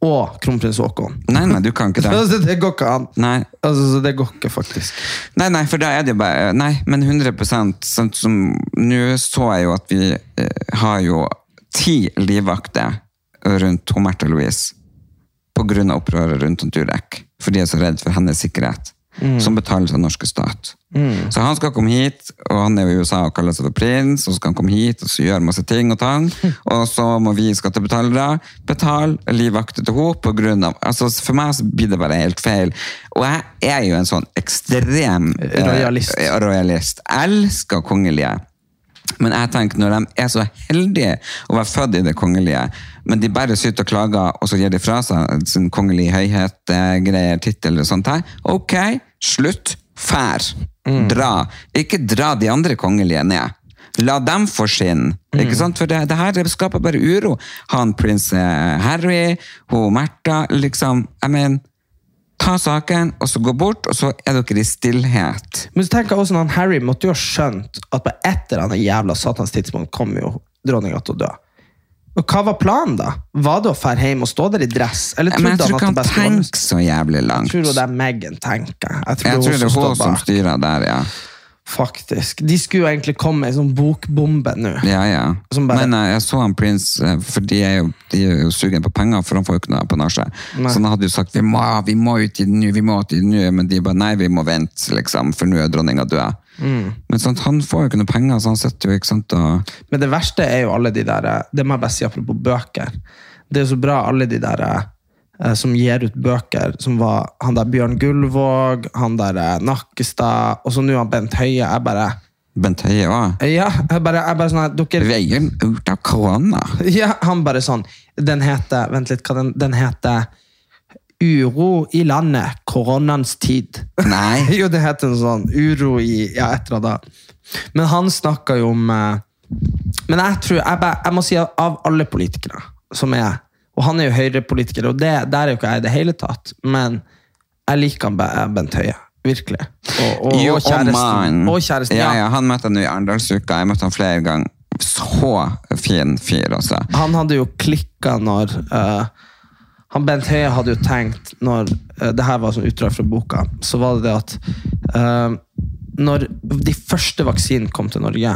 og kronprins Haakon. Nei, nei, du kan ikke det. Altså, det går ikke an. Nei. Altså, det går ikke, faktisk. Nei, nei, for da er det jo bare Nei, men 100 sånn som Nå så jeg jo at vi eh, har jo ti livvakter rundt Märtha Louise av opprøret rundt Durek. For de er så redd for hennes sikkerhet. Som betales av norske stat. Så han skal komme hit, og han er i USA og kaller seg for prins, og så skal han komme hit og så gjøre masse ting og tang. Og så må vi skattebetalere betale livvakter til henne på grunn av altså For meg så blir det bare helt feil. Og jeg er jo en sånn ekstrem eh, Royalist. eh, royalist. Elsker kongelige. Men jeg tenker når de er så heldige å være født i det kongelige, men de bare sitter og klager, og så gir de fra seg sin kongelige høyhet, eh, greier, tittel og sånt her. Ok, slutt. Fær. Dra. Ikke dra de andre kongelige ned. La dem få skinn. Ikke sant? For det, det her skaper bare uro. Han prins eh, Harry, hun Märtha, liksom Jeg mener, ta saken, og så gå bort, og så er dere i stillhet. Men så tenker jeg også han Harry måtte jo ha skjønt at på et eller annet jævla satans tidspunkt kommer jo dronninga til å dø. Og hva var planen, da? Var det å dra hjem og stå der i dress? Eller Men jeg tror ikke han han tenker så jævlig langt. Jeg tror det er Megan tenker. Jeg tror, Jeg tror det er også hun som styrer der, ja. Faktisk. De skulle jo egentlig komme med en sånn bokbombe nå. Ja, ja. Bare- Men eh, jeg så han prins, eh, for de er jo, de er jo sugen på penger, for han får jo ikke noe apanasje. Nei. Så han hadde jo sagt vi må, vi må ut i det nå, vi må ut i det nå, men de bare nei, vi må vente, liksom, for nå er dronninga død. Mm. Men sant, han får jo ikke noe penger, så han sitter jo ikke sant og Men det verste er jo alle de der Det må jeg bare si apropos bøker. Det er jo så bra alle de der eh, som gir ut bøker, som var han der Bjørn Gullvåg, han der eh, Nakkestad, og så nå han Bent Høie. Jeg bare Bent Høie òg. Ja, jeg bare, jeg bare sånn her, dere Veien ut av korona. Ja, han bare sånn Den heter Vent litt, hva den, den heter Uro i landet, koronans tid. Nei. jo, det heter en sånn uro i Ja, et eller annet. Men han snakka jo om eh, Men jeg tror jeg, bare, jeg må si at av alle politikere som er Og han er jo høyrepolitiker, og det, der er jo ikke jeg i det hele tatt, men jeg liker han Bent Høie. Virkelig. Og, og, Jo, og kjæresten. Og kjæresten, ja, ja. ja, han møtte han jo i Arendalsuka. Jeg møtte han flere ganger. Så fin fyr, altså. han hadde jo klikka når uh, han Bent Høie hadde jo tenkt når uh, det her var sånn utdrag fra boka, så var det det at eh, når de første vaksinene kom til Norge,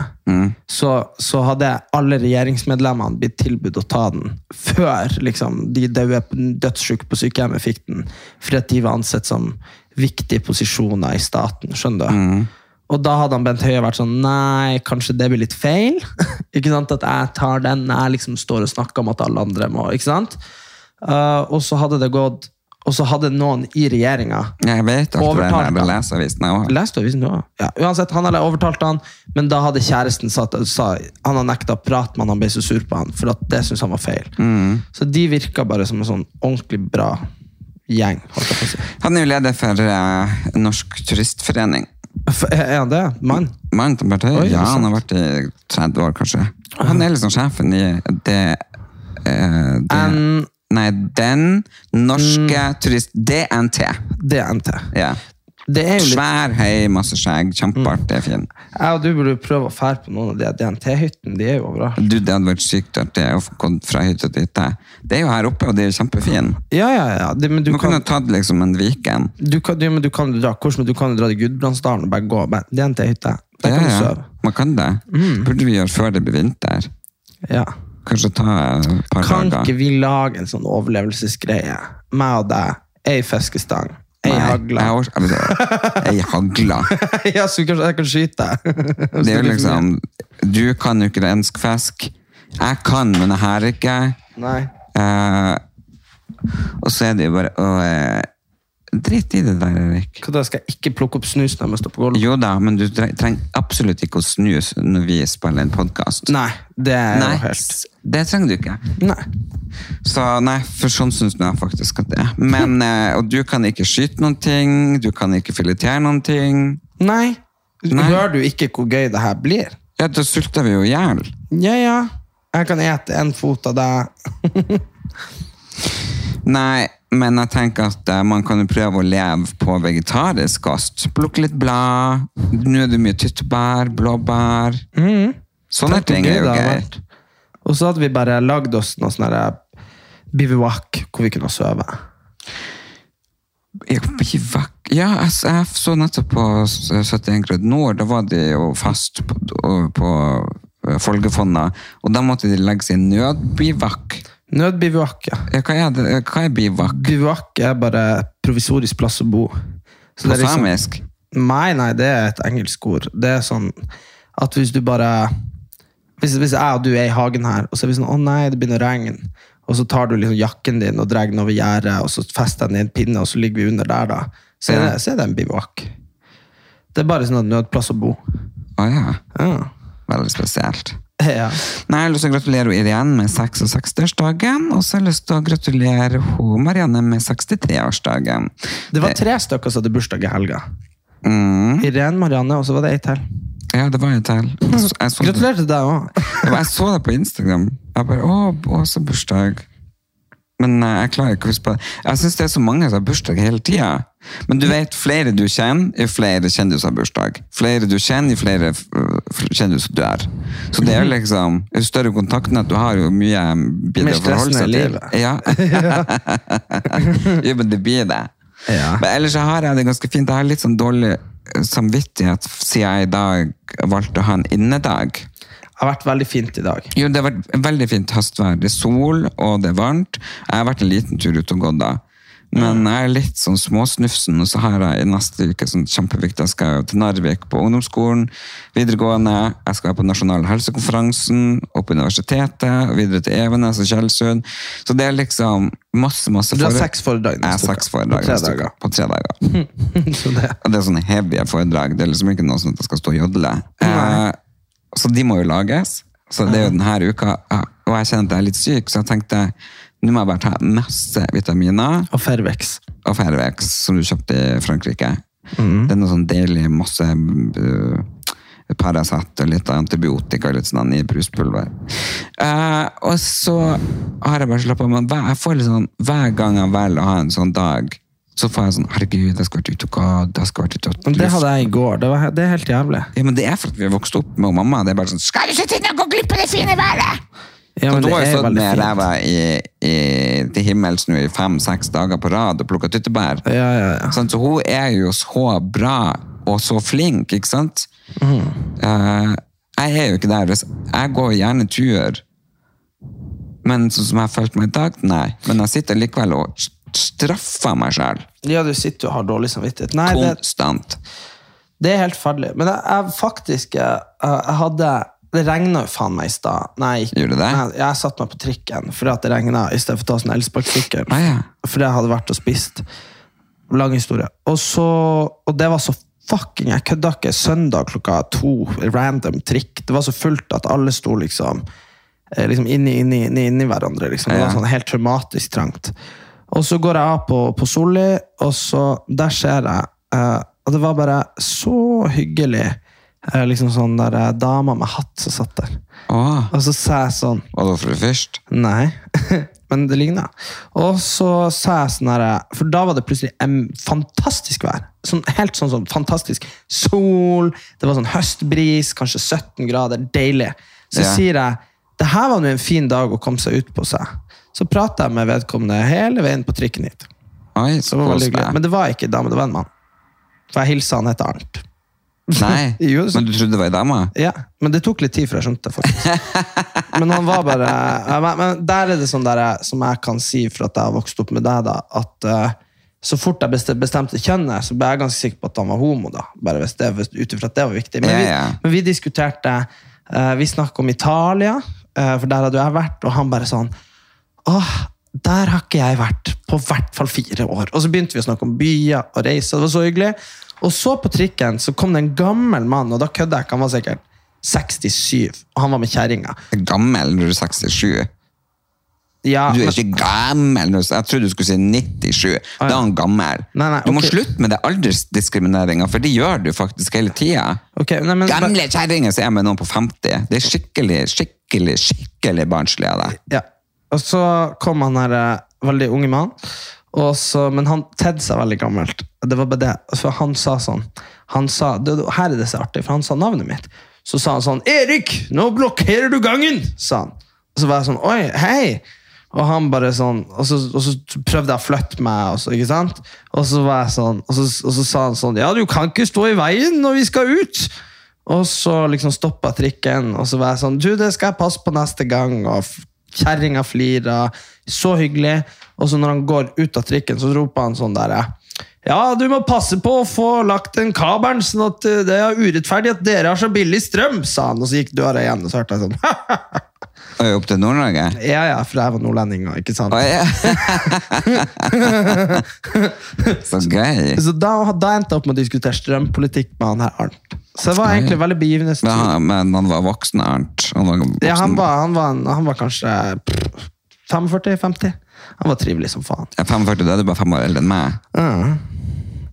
så, så hadde alle regjeringsmedlemmene blitt tilbudt å ta den før liksom, de dødssyke på sykehjemmet fikk den, fordi at de var ansett som viktige posisjoner i staten. skjønner du? Og da hadde han Bent Høie vært sånn Nei, kanskje det blir litt feil? ikke sant? At jeg tar den, jeg liksom står og snakker om at alle andre må. ikke sant? Uh, og så hadde det gått Og så hadde noen i regjeringa Overtalt, ham. da. Avisen, òg. Leste avisen òg? Ja, uansett, han hadde overtalt han, men da hadde kjæresten sagt, sa Han hadde nekta å prate med han, han ble så sur på han, for det syntes han var feil. Så de virka bare som en sånn ordentlig bra gjeng. si. Han er jo leder for uh, Norsk Turistforening. For, Er han det? Mann? Mann til partiet? Oi, Ja, han har vært i 30 år, kanskje. Han er liksom sjefen i det, uh, det Nei, Den norske turist... DNT. DNT. Ja. Det jo litt Svær, høy, masse skjegg. Kjempeartig, fin. Jeg og du burde jo prøve å fære på noen av de DNT-hyttene. De er jo overalt. Du, det hadde vært sykt artig å gå fra hytte til hytte. Det er jo her oppe, og det er jo kjempefin. Ja, ja, ja. Det, men du Man kan, kunne tatt liksom en Viken. du kan, du, men du kan dra hvordan, du kan jo dra til Gudbrandsdalen og bare gå. DNT-hytte. Der Ja, kan du ja. sove. Man kan det. Burde vi gjøre før det blir vinter. Ja. Kanskje ta et par Kan dager. ikke vi lage en sånn overlevelsesgreie? Meg og deg, ei fiskestang, ei hagle. Jeg, altså, ei hagla. ja, så kanskje jeg kan skyte deg. Det er jo liksom Du kan jo ikke rensk fisk. Jeg kan, men jeg har ikke. Nei. Uh, og så er det jo bare å eh, Drit i det der, Erik. Hva da, skal jeg ikke plukke opp snus når jeg står på gulvet? Jo da, men du trenger absolutt ikke å snus når vi spiller en podkast. Nei, det er Nei, jo helt det trenger du ikke. Nei. Så nei, for sånn syns jeg faktisk at det er. Men, eh, og du kan ikke skyte noen ting, du kan ikke filetere noen ting. Nei. Nei. Hører du ikke hvor gøy det her blir? Ja, da sulter vi jo i hjel. Ja, ja. Jeg kan ete en fot av deg. Nei, men jeg tenker at eh, man kan jo prøve å leve på vegetarisk kost. Plukke litt blad. Nå er det mye tyttebær, blåbær. Sånne Takk ting er jo gøy. Og så hadde vi bare lagd oss noe sånn herre bivouac hvor vi kunne sove. Ja. Ja, jeg, så nettopp på 71 grader nord, da var de jo fast på, på eh, Folgefonna, og da måtte de legge seg i nødbivak. Ja. Ja, hva er det? Hva er bivak? Bivouac er bare provisorisk plass å bo. Så På liksom- samisk? Nei, nei, det er et engelsk ord. Det er sånn at hvis du bare Hvis, hvis jeg og du er i hagen her, og så er vi sånn 'Å nei, det begynner å regne', og så tar du liksom jakken din og drar den over gjerdet, og så fester den i en pinne, og så ligger vi under der, da. Så er det, så er det en bivouac. Det er bare sånn at nødplass å bo. Å ja. Ja. Veldig spesielt. Ja. Nei, Jeg har lyst til å gratulere Irene med 66-årsdagen, og så har jeg lyst til å gratulere hun Marianne med 63-årsdagen. Det var tre stykker som hadde bursdag i helga. Mm, Irene, Marianne, og så var det ei til. ja, det var ei til. Gratulerer til deg òg. Jeg så det på Instagram. Jeg bare, å, Åse bursdag. Men eh, jeg klarer ikke å huske på det. Jeg syns det er så mange som har bursdag hele tida. Men du vet, flere du kjenner, jo flere kjendiser har bursdag. Flere du kjenner, jo flere øh, kjendiser du er. Så det er jo liksom, jo større kontaktnett du har, jo mye blir forhold det å forholde seg til. livet. Ja. jo, men det blir det. Ja. Men ellers så har jeg det ganske fint. Jeg har litt sånn dårlig eh, samvittighet siden jeg i dag valgte å ha en innedag. Har vært veldig fint i dag. Jo, det har vært veldig fint høstvær. Det er sol, og det er varmt. Jeg har vært en liten tur ut og gått da. Men jeg er litt sånn småsnufsen, og så har jeg i neste uke sånn kjempeviktig. Jeg skal til Narvik på ungdomsskolen, videregående. Jeg skal på nasjonal helsekonferansen, opp på universitetet, videre til Evenes og Tjeldsund. Så det er liksom masse, masse Du har seks foredrag neste uke. foredrag På tre dager. På tre dager. Så det. Og det er sånne heavy foredrag. Det er liksom ikke noe sånn at jeg skal stå og jodle. Eh, så de må jo lages. Så det er jo denne uka. Og jeg kjenner at jeg er litt syk, så jeg tenkte nå må jeg bare ta masse vitaminer Og Fervex. og Fervex, som du kjøpte i Frankrike. Mm. Det er noe sånn deilig masse uh, Paracet og litt antibiotika og litt sånn i bruspulver. Eh, og så har jeg bare slappa av. Jeg får litt sånn, hver gang jeg velger å ha en sånn dag, så får jeg sånn Herregud, jeg skal vært ute og gått, jeg skal ute Men det hadde jeg i går. Det, var, det er helt jævlig. ja, men det er for at vi har vokst opp med mamma. Det er bare sånn Skal du sitte inn og gå glipp av det fine været?! Ja, men du det har jo er stått med ræva i, i, til himmels nå i fem-seks dager på rad og plukka tyttebær. Ja, ja, ja. Sånn, så hun er jo så bra og så flink, ikke sant? Mm. Uh, jeg er jo ikke der. Jeg går gjerne tur, men sånn som jeg har følt meg i dag, nei. Men jeg sitter likevel og straffer meg sjøl. Ja, du sitter og har dårlig samvittighet. Nei, Konstant. det er helt ferdig. Men jeg, jeg faktisk jeg, Jeg hadde Det regna jo faen meg i stad. Nei, Gjorde det? Jeg, jeg satte meg på trikken fordi at det regna, i stedet for å ta sånn elsparkesykkel. Ah, ja. Fordi jeg hadde vært og spist. Lang historie. Og så Og det var så fucking Jeg kødda ikke. Søndag klokka to, random trikk. Det var så fullt at alle sto liksom eh, liksom inni, inni, inni, inni hverandre. Liksom. Det var sånn helt traumatisk trangt. Og så går jeg av på, på Solli, og så der ser jeg eh, Og det var bare så hyggelig. Eh, liksom sånn der eh, dama med hatt som satt der. Åh, Og så sa jeg sånn var det for det først? Nei, men det ligna. Og så sa jeg sånn her For da var det plutselig en fantastisk vær. Sånn, helt sånn, sånn fantastisk. Sol, det var sånn høstbris, kanskje 17 grader. Deilig. Så Ja. sier jeg det her var nå en fin dag å komme seg ut på seg. Så prata jeg med vedkommende hele veien på trikken hit. Oi, så var veldig hyggelig. Men det var ikke en dame, det var en mann. For jeg hilsa han etter Arnt. Nei, Jo, så... men du trodde det var ei dame? Ja, men det tok litt tid før jeg skjønte det, faktisk. Men han var bare men, Der er det sånn der, som jeg kan si for at jeg har vokst opp med deg, da, at eh, så fort jeg bestemte kjønnet, så ble jeg ganske sikker på at han var homo. da, bare hvis det, ut ifra at det var viktig. Men, Ja, vi, men vi diskuterte eh, Vi snakket om Italia, eh, for der hadde jeg vært, og han bare sånn Åh, der har ikke jeg vært på hvert fall fire år. Og så begynte vi å snakke om byer og reiser. Det var så hyggelig. Og så på trikken så kom det en gammel mann, og da kødder jeg ikke, han var sikkert 67, og han var med kjerringa. Gammel når du er 67. Ja, Du er men- ikke gammel. Jeg trodde du skulle si 97. Da er han gammel. Nei, nei, Du må slutte med det aldersdiskrimineringa, for det gjør du faktisk hele tida. Okay, men, Gamle kjerringer som er med noen på 50. Det er skikkelig, skikkelig, skikkelig barnslig av deg. Ja. Og så kom han her, eh, veldig unge mann, så, men han tedde seg veldig gammelt. Det var bare det. For han sa sånn han sa, det, Her er det så artig, for han sa navnet mitt. Så sa han sånn 'Erik, nå blokkerer du gangen!' sa han. Og så var jeg sånn 'Oi, hei'. Og han bare sånn, og så, og så prøvde jeg å flytte meg, og så, ikke sant? Og så var jeg sånn, og så, og så sa han sånn, ja, du kan ikke stå i veien når vi skal ut. Og så liksom stoppa trikken, og så var jeg sånn, du, det skal jeg passe på neste gang. Og kjerringa flirer, så hyggelig. Og så når han går ut av trikken, så roper han sånn der, ja, du må passe på å få lagt den kabelen, sånn at eh, det er urettferdig at dere har så billig strøm, sa han. Og så gikk døra igjen, og så hørte jeg sånn, Og opp til Nord-Norge. ja, ja, for jeg var nordlending, ikke sant? Oh, ja. Så gøy. Så da, da endte jeg opp med å diskutere strømpolitikk med han her Arnt. Så det var egentlig veldig Men begivenhetsrik. men han var voksen, Ernt? Han var voksen. Ja, han var, han var, han var kanskje 45-50. Han var trivelig som faen. Er 45, da er du bare fem år eldre enn meg. Ja,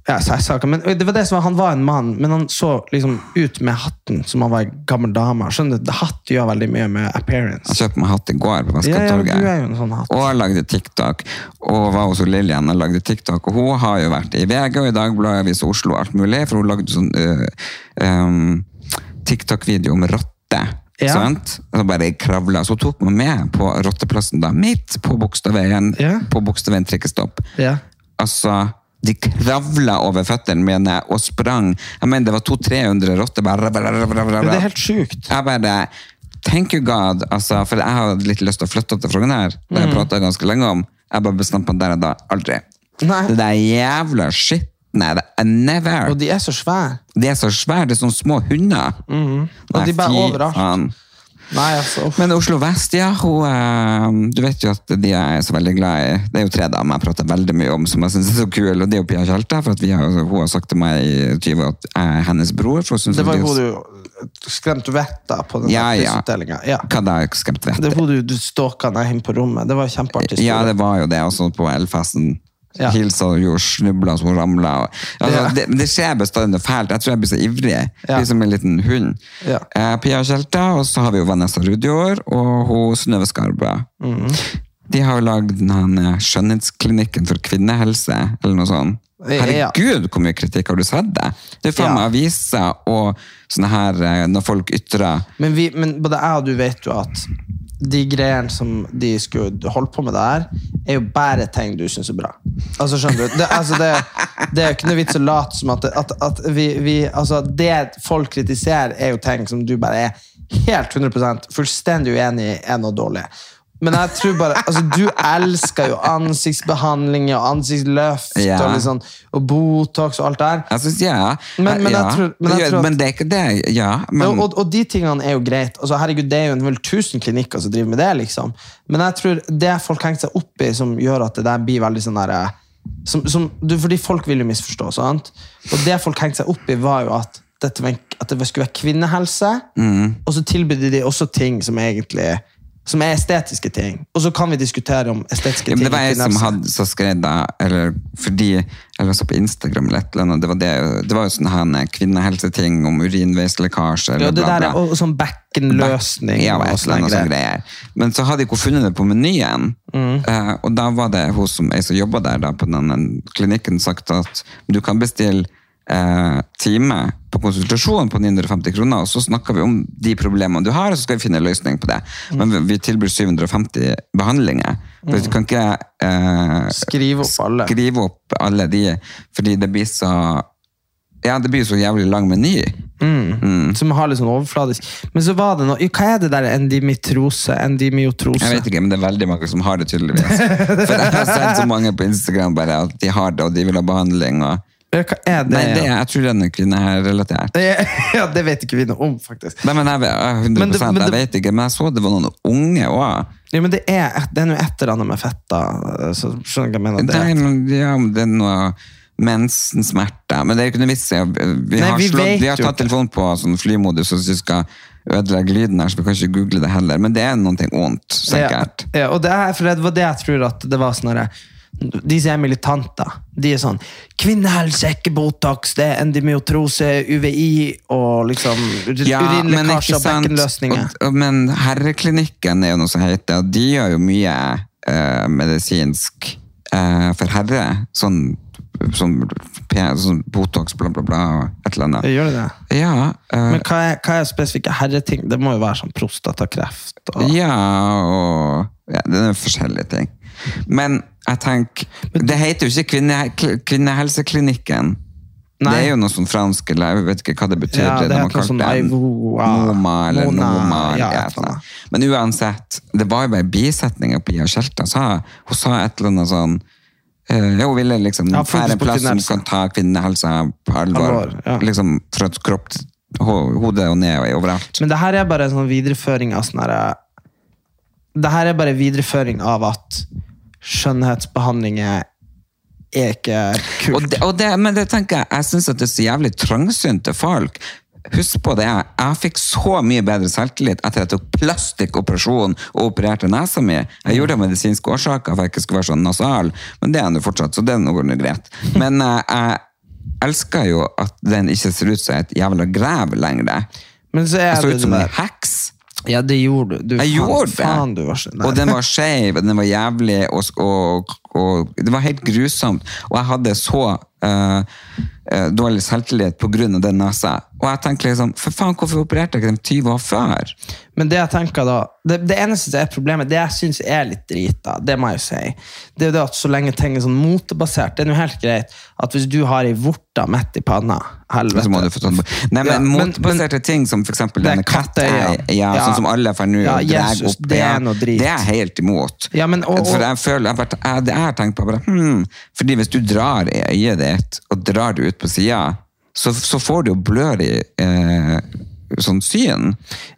jeg men det var det som var, Han var en mann, men han så liksom ut med hatten som han var en gammel dame. Skjønner du? Hatt gjør veldig mye med Jeg Han kjøpte meg hatt i går på Ja, ja, du er jo en sånn hatt. Og jeg lagde TikTok. Og var hos Lillian og lagde TikTok. Og hun har jo vært i VG og i Dagbladet, Avisa Oslo og alt mulig, for hun lagde sånn uh, um, TikTok-video om rotte. Ja. Sant? Og så bare kravla. Så hun tok meg med på rotteplassen da, midt på Bogstadveien, Ja. på Bogstadveien trikkestopp. Ja. Altså, de kravla over føttene mine og sprang. Jeg mener, det var 200-300 rotter. Bare, bare, bare, det er helt sjukt. jeg bare Thank you God, altså, for jeg hadde litt lyst til å flytte opp til Frogner. Det har jeg pratet ganske lenge om. Jeg bare bestemte meg der og da. Aldri. Nei. Det der jævla shit. Nei, det er never. Og de er så svære. De er så svære, det er sånne små hunder. Og de bare overalt. faen. Nei, altså. Men Oslo Vest, ja, hun, eh, du vet jo at de er så veldig glad i Det er jo tre damer jeg prater veldig mye om som jeg synes er så kule, og det er jo Pia Tjalta. For har, hun har sagt til meg i 20 at jeg er hennes bror. Det var jo hun du skremte vettet av på den Ja, ja. prisutdelinga. Ja. Hva da, skremt vett Det var hun du, du stalka ned inn på rommet. Det var kjempeartig. Ja, det var jo det. Også på elfesten. Ja. Hilsa og snubla som hun ramla. Og, altså, Ja. det, det skjer bestandig fælt. Jeg tror jeg blir så ivrig. Ja. Blir som en liten hund. Ja. Eh, Pia Tjelta, og så har vi jo Vanessa Rudjord og hun Synnøve Skarbø. Mm. De har jo lagd den her skjønnhetsklinikken for kvinnehelse, eller noe sånt. Herregud, hvor mye kritikk har du sett det? Det er faen meg aviser og sånne her, eh, når folk ytrer Men, vi, men både jeg og du vet jo at de greiene som de skulle holde på med der, er jo bare ting du syns er bra. Altså, skjønner du? Det, altså, det, det er jo ikke noe vits å late som at, at, at vi, vi altså, Det folk kritiserer, er jo ting som du bare er helt 100% fullstendig uenig i er noe dårlig. Men jeg tror bare, altså Du elsker jo ansiktsbehandling og ansiktsløft Ja. og, liksom, og Botox og alt der. Jeg synes, ja. Men- men ja. tror- men tror at- men det det. Ja, men, og, og, og de tingene er jo greit. Altså, herregud, Det er jo en vel tusen klinikker som driver med det. liksom. Men jeg tror det folk henger seg opp i, som gjør at det der blir veldig sånn der, som, som, du, Fordi folk vil jo misforstå. sant? Og det folk hengte seg opp i, var jo at, dette at det skulle være kvinnehelse, Mm. og så tilbød de også ting som egentlig som er estetiske ting. Og så kan vi diskutere om estetiske Ja, ting det var jeg som hadde så skrev da, eller fordi Eller så på Instagram eller et eller annet. Det var, det, det var jo sånn kvinnehelseting om urinveislekkasje eller ja, det bla, der, bla. er- og sånn bekkenløsning Ja, og og sånne greier. Men så hadde ikke hun funnet det på menyen. Mm. Uh, og da var det hun som, som jobba der da, på den klinikken, sagt at du kan bestille eh, time på konsultasjon på 950 kroner, og så snakker vi om de problemene du har, og så skal vi finne en løsning på det. Mm. Men vi, vi tilbyr 750 behandlinger. For Du kan ikke eh, Skrive opp alle. skrive opp alle de, fordi det blir så ja, det blir jo så jævlig lang meny. Som har litt sånn overfladisk. Men så var det noe Hva er det der endimitrose? Endimiotrose? Jeg vet ikke, men det er veldig mange som har det tydeligvis. For jeg har sett så mange på Instagram bare at de har det, og de vil ha behandling. Og... Hva er det? Nei, det, jeg tror den er relatert. ja, det vet ikke vi noe om, faktisk. Nei, men jeg, vet- jeg, 100 Men det- men jeg vet ikke, men jeg så det var noen unge òg. Ja, men det er, det er noe et eller annet med fetta. Så skjønner du hva jeg mener? Det er. men ja, det er noe mensensmerter. Men det er jo ikke noe vits i. Vi, Nei, har vi slått- vi har tatt telefonen på sånn flymodus, og syns vi skal ødelegge lyden her, så vi kan ikke google det heller. Men det er noe vondt, sikkert. Ja, ja, og det, er, for det var det jeg tror at det var sånn herre de som er militanter, de er sånn Kvinnehelse er ikke Botox, det er endymiotrose, UVI og liksom Ja, urinlekkasje og bekkenløsninger. Men herreklinikken er jo noe som heter, og de gjør jo mye eh, medisinsk eh, for herre. Sånn, sånn, sånn Botox, bla, bla, bla. og Et eller annet. Gjør det det? Ja, eh, Men hva er, hva er spesifikke herreting? Det må jo være sånn prostatakreft. Og, ja, og ja, det er forskjellige ting. Men jeg tenker Det heter jo ikke kvinne, Kvinnehelseklinikken. Nei. Det er jo noe sånn fransk, eller jeg vet ikke hva det betyr. Ja, det det er noe sånn Noma, eller Mona, Noma, ja, eller. Men uansett, det var jo bare bisetninger Pia Skjelta sa. Hun sa et eller annet sånn øh, hun ville liksom Ja, være en plass som kan ta kvinnehelsa på alvor. Alvor, ja. Liksom fra kropp, ho- hodet og ned og overalt. Men det her er bare en sånn videreføring av sånn herre Det her er bare videreføring av at skjønnhetsbehandlinger er ikke kult. Og det, og det, men det tenker jeg, jeg syns det er så jævlig trangsynte folk. Husk på det, jeg fikk så mye bedre selvtillit etter at jeg tok plastikkoperasjon og opererte nesa mi. Jeg gjorde det av medisinske årsaker for jeg ikke skulle være sånn nasal, men det er han fortsatt, så det er noe greit. Men eh, jeg elsker jo at den ikke ser ut som et jævla grev lenger. Men så er Jeg så ut som en heks. Ja, det gjorde du. Jeg faen, gjorde det. Faen, du var. Og den var skeiv, og den var jævlig, og, og, og det var helt grusomt. Og jeg hadde så uh, uh, dårlig selvtillit av den nesa. Og jeg tenkte liksom, for faen, hvorfor opererte jeg ikke dem 20 år før? Men det jeg tenker da Det, det eneste som er problemet, det jeg syns er litt drit, da, det må jeg jo si, det er jo det at så lenge ting er sånn motebasert Det er jo helt greit at hvis du har ei vorta midt i panna Helvete. Så må du få sånn. Nei, men Ja, motbaserte ting som er denne kattøya, ja, Ja. sånn som alle får nå Ja, Jesus, opp, det er noe drit. Det er jeg helt imot. Ja, men, og, For jeg føler, jeg, jeg, jeg, jeg har tenkt på bare, hmm, fordi hvis du drar i øyet ditt, og drar det ut på sida, så, så får du jo blør i eh, sånn syn.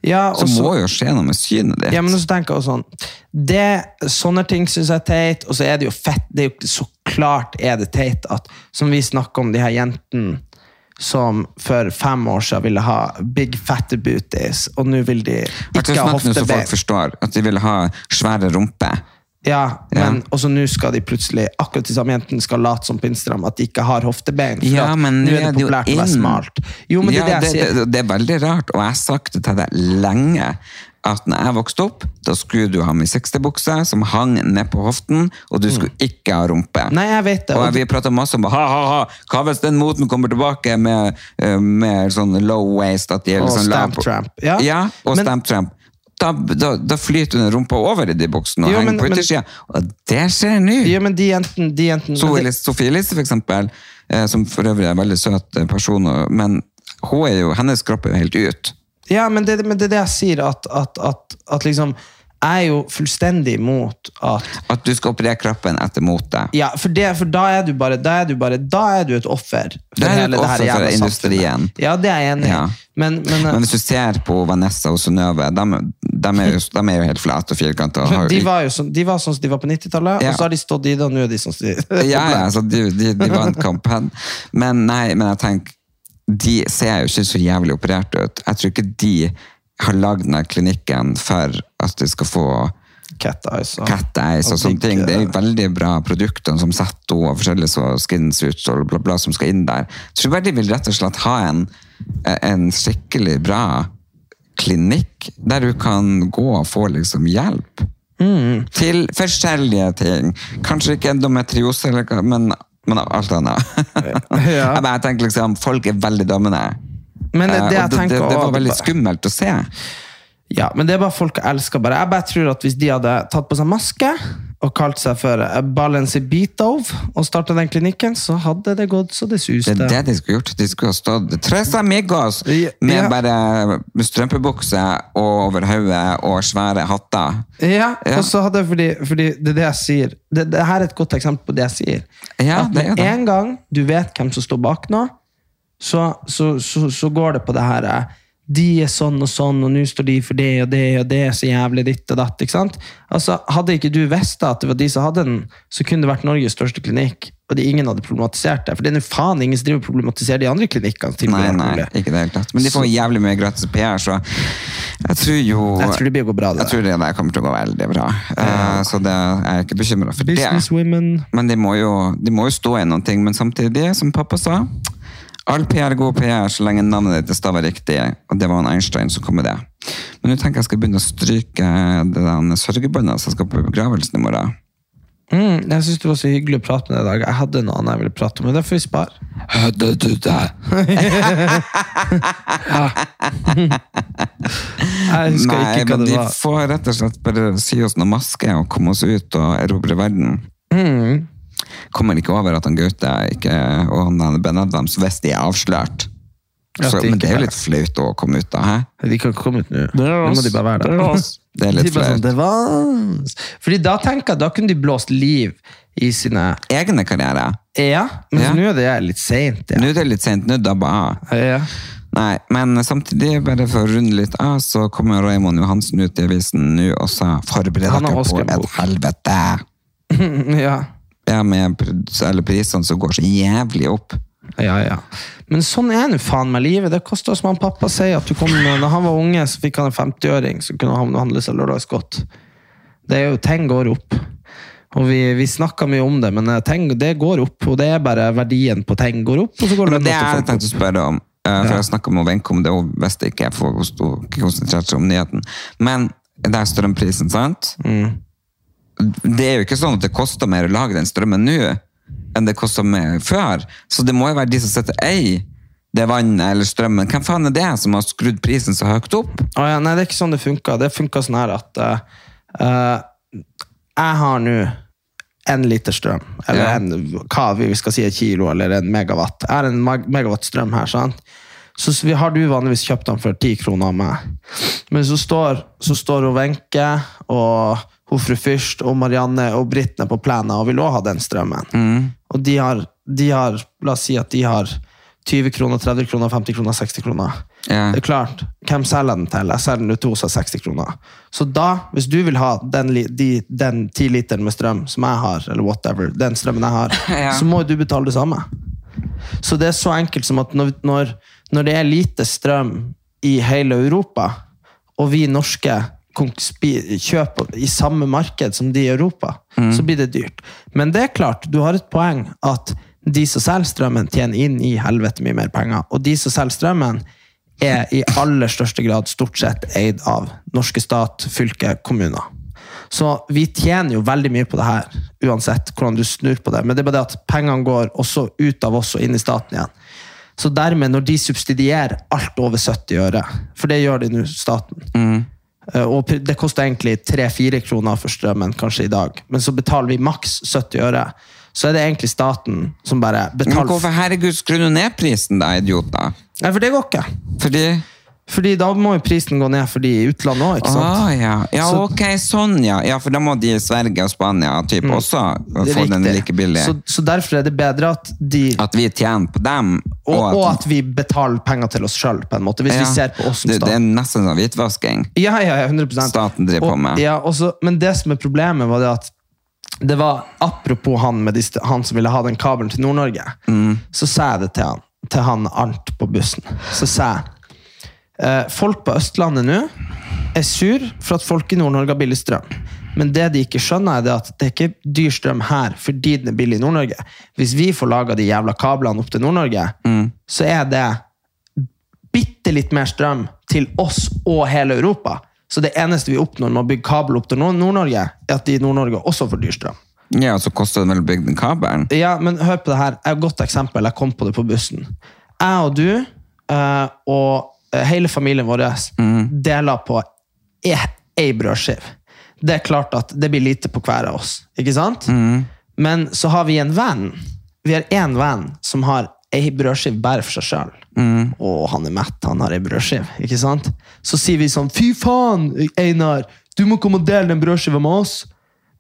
ja, Så må jo skje noe med synet ditt. Ja, men så tenker jeg også sånn det, Sånne ting syns jeg er teit, og så er det jo fett det er jo, Så klart er det teit at Som vi snakker om de her jentene som for fem år siden ville ha big fatty booties, og nå vil de ikke ha hoftebein. så folk forstår, at de vil ha svære rumpe. Ja, Ja. men og så nå skal de plutselig, akkurat de samme jentene skal late som på Instagram at de ikke har hoftebein. For Ja, men nå er det populært å være smalt. Jo, men det ja, er det det, det er veldig rart, og jeg har sagt det til deg lenge, at når jeg vokste opp, da skulle du ha med 60-bukse som hang ned på hoften, og du skulle ikke ha rumpe. Mm. Nei, jeg vet det. Og og vi pratet masse om ha, ha, ha, hva hvis den moten kommer tilbake med, eh, med sånn low waist, at de Og liksom stamp tramp. Ja, Ja, og men- stamp tramp. Da, da, da flyter den rumpa over i de buksene og Jo, henger men- på yttersida. Og det skjer nå! Ja, men de jentene, de det- Sofie Elise, for eksempel, eh, som for øvrig er en veldig søt eh, person, men er jo, hennes kropp er jo helt ut. Ja, men det, men det er det jeg sier, at, at, at, at liksom Jeg er jo fullstendig imot at At du skal operere kroppen etter mote. Ja, for, det, for da er du bare Da er du, bare, da er du et offer for Da er du et det her offer for industrien. Ja, det er jeg enig i. Ja. Men, men, Men hvis du ser på Vanessa og Synnøve, de, de, de er jo helt flate og firkanta. de var jo sånn, de var sånn som de var på 90-tallet, Ja. og så har de stått i det, og nå er de sånn som de Ja, ja, altså, de, de, de vant kampen. Men nei, men jeg tenker, de ser jo ikke så jævlig operert ut. Jeg tror ikke de har lagd denne klinikken for at de skal få Cat eyes. Og, cat eyes og og sånne ting. Det er veldig bra produkter som Zetto og forskjellige så skin suits og bla bla som skal inn der. Tror de vil rett og slett ha en, en skikkelig bra klinikk der du kan gå og få liksom hjelp. Mm. Til forskjellige ting. Kanskje ikke endometriose, men, men alt annet. Ja. Jeg tenker liksom, Folk er veldig dømmende. Men det, Eh, det det, det, var veldig skummelt å se. Ja, men det er bare folk jeg elsker bare. Jeg bare tror at hvis de hadde tatt på seg maske og kalt seg for eh, Balenci Beatov og starta den klinikken, så hadde det gått så det Det er det de skulle gjort. De skulle ha stått Tres amigos Ja. med bare strømpebukse over hodet og svære hatter. Ja, Ja. og så hadde fordi, fordi det er det jeg sier. Det, det her er et godt eksempel på det jeg sier. Ja, at det er det. en gang du vet hvem som står bak nå, så, så, så, så går det på det her eh, De er sånn og sånn, og nå står de for det og det, og det er så jævlig ditt og datt. ikke sant? Altså, Hadde ikke du visst at det var de som hadde den, så kunne det vært Norges største klinikk, og de, ingen hadde problematisert det. For det er faen ingen som driver og problematiserer de andre klinikkene. Nei, nei, ikke det helt klart. Men de får jævlig mye gratis PR, så jeg tror jo Jeg tror det blir å gå bra, det Jeg tror det der kommer til å gå veldig bra. Eh, så det er jeg ikke bekymra for det. Businesswomen Men de må, jo, de må jo stå i noen ting. Men samtidig, som pappa sa All PR er god PR så lenge navnet ditt er stavet riktig. Og det var han Einstein som kom med det. Men nå tenker jeg skal begynne å stryke det der sørgebåndet som skal på begravelsen i morgen. Mm, jeg syns det var så hyggelig å prate med deg i dag. Jeg hadde noe annet jeg ville prate om, men det får vi spare. Hadde du det? Jeg husker Nei, ikke hva men det de får rett og slett bare si oss noe maske og komme oss ut og erobre verden. Mm. Kommer ikke over at han Gaute ikke, og han der Ben Adams hvis de er avslørt. Ja, Så, er men det er jo litt flaut å komme ut da, hæ? De kan ikke komme ut nå. Nå må de bare være der. Det er litt De flaut. sånn, flaut. Fordi da tenker jeg, da kunne de blåst liv i sine Egne karriere. Ja, men Ja. nå er det litt seint. Nå er det litt sent, nå dabber jeg Ja. Nei, men samtidig, bare for å runde litt av, så kommer Raymond Johansen ut i avisen nå og sa forbered dere på et helvete. ja. Ja, med alle prisene som går så jævlig opp. Ja, ja. Men sånn er nå faen meg livet. Det koster som han pappa sier. at du kom, når han var unge, så fikk han en 50-øring, så kunne han handle seg lørdagsgodt. Det er jo, ting går opp. Og vi, vi snakker mye om det, men eh, ting, det går opp. Og det er bare verdien på ting går opp, og så går lønna det til jeg tenkte å spørre om, eh, for Ja. jeg snakket med Wenche om det, hun visste ikke, jeg får konsentrert seg om nyheten. Men det er strømprisen, sant? Mm. Det er jo ikke sånn at det koster mer å lage den strømmen nå, enn det mer før. Så det må jo være de som setter ei det vannet eller strømmen. Hvem faen er det som har skrudd prisen så høyt opp? Oh ja, nei, det er ikke sånn det funker. Det funker sånn her at uh, jeg har nå en liter strøm, eller Ja. en, hva vi skal si, et kilo eller en megawatt. Jeg har en megawatt strøm her, sant? Så vi har du vanligvis kjøpt den for 10 kroner av meg. Men så står, så står Wenche og hun fru Fyrst og Marianne og Britt på plenen og vil også ha den strømmen. Og de har, de har, la oss si at de har 20 kroner, 30 kroner, 50 kroner, 60 kroner. Yeah. Det er klart, hvem selger den til? Jeg selger den ut til hos 60 kroner. Så da, hvis du vil ha den, de, den 10 literen med strøm som jeg har, eller whatever, den strømmen jeg har, yeah. så må du betale det samme. Så det er så enkelt som at når, når, når det er lite strøm i hele Europa, og vi norske kjøper i samme marked som de i Europa, så blir det dyrt. Men det er klart, du har et poeng at de som selger strømmen, tjener inn i helvete mye mer penger. Og de som selger strømmen, er i aller største grad stort sett eid av norske stat, fylke, kommuner. Så vi tjener jo veldig mye på det her, uansett hvordan du snur på det. Men det er bare det at pengene går også ut av oss og inn i staten igjen. Så dermed, når de subsidierer alt over 70 øre, for det gjør de nå, staten, eh, og det koster egentlig 3-4 kroner for strømmen kanskje i dag, men så betaler vi maks 70 øre, så er det egentlig staten som bare betaler Men hvorfor herregud skrur du ned prisen, da, idioter? Nei, for det går ikke. Fordi Fordi da må jo prisen gå ned for de i utlandet òg, ikke sant? Ah, ja. ja, ok, sånn, ja. ja. For da må de i Sverige og Spania typ, også Det er få den like billig. Så, så derfor er det bedre at de At vi tjener på dem, og, og at vi betaler penger til oss sjøl, på en måte. Hvis Ja. vi ser på oss som det, det er nesten sånn hvitvasking. Ja, ja, ja, 100% Staten driver og, på med. Ja, også, men det som er problemet, var det at det var apropos han, med de, han som ville ha den kabelen til Nord-Norge. Mm. Så sa jeg det til han, til han Arnt på bussen. Så sa jeg folk på Østlandet nå er sur for at folk i Nord-Norge har billig strøm. Men det de ikke skjønner, er det at det er ikke dyr strøm her fordi den er billig i Nord-Norge. Hvis vi får laga de jævla kablene opp til Nord-Norge, Mm. så er det bitte litt mer strøm til oss og hele Europa. Så det eneste vi oppnår med å bygge kabel opp til Nord- Nord-Norge, er at de i Nord-Norge også får dyr strøm. Ja, og så koster det vel å bygge den kabelen. Ja, men hør på det her. Et godt eksempel. Jeg kom på det på bussen. Jeg og du eh, og eh, hele familien vår deler på ei brødskive. Det er klart at det blir lite på hver av oss, ikke sant? Men så har vi en venn. Vi har én venn som har ei brødskive bare for seg sjøl. Og han er mett, han har ei brødskive. ikke sant? Så sier vi sånn Fy faen, Einar! Du må komme og dele den brødskiva med oss!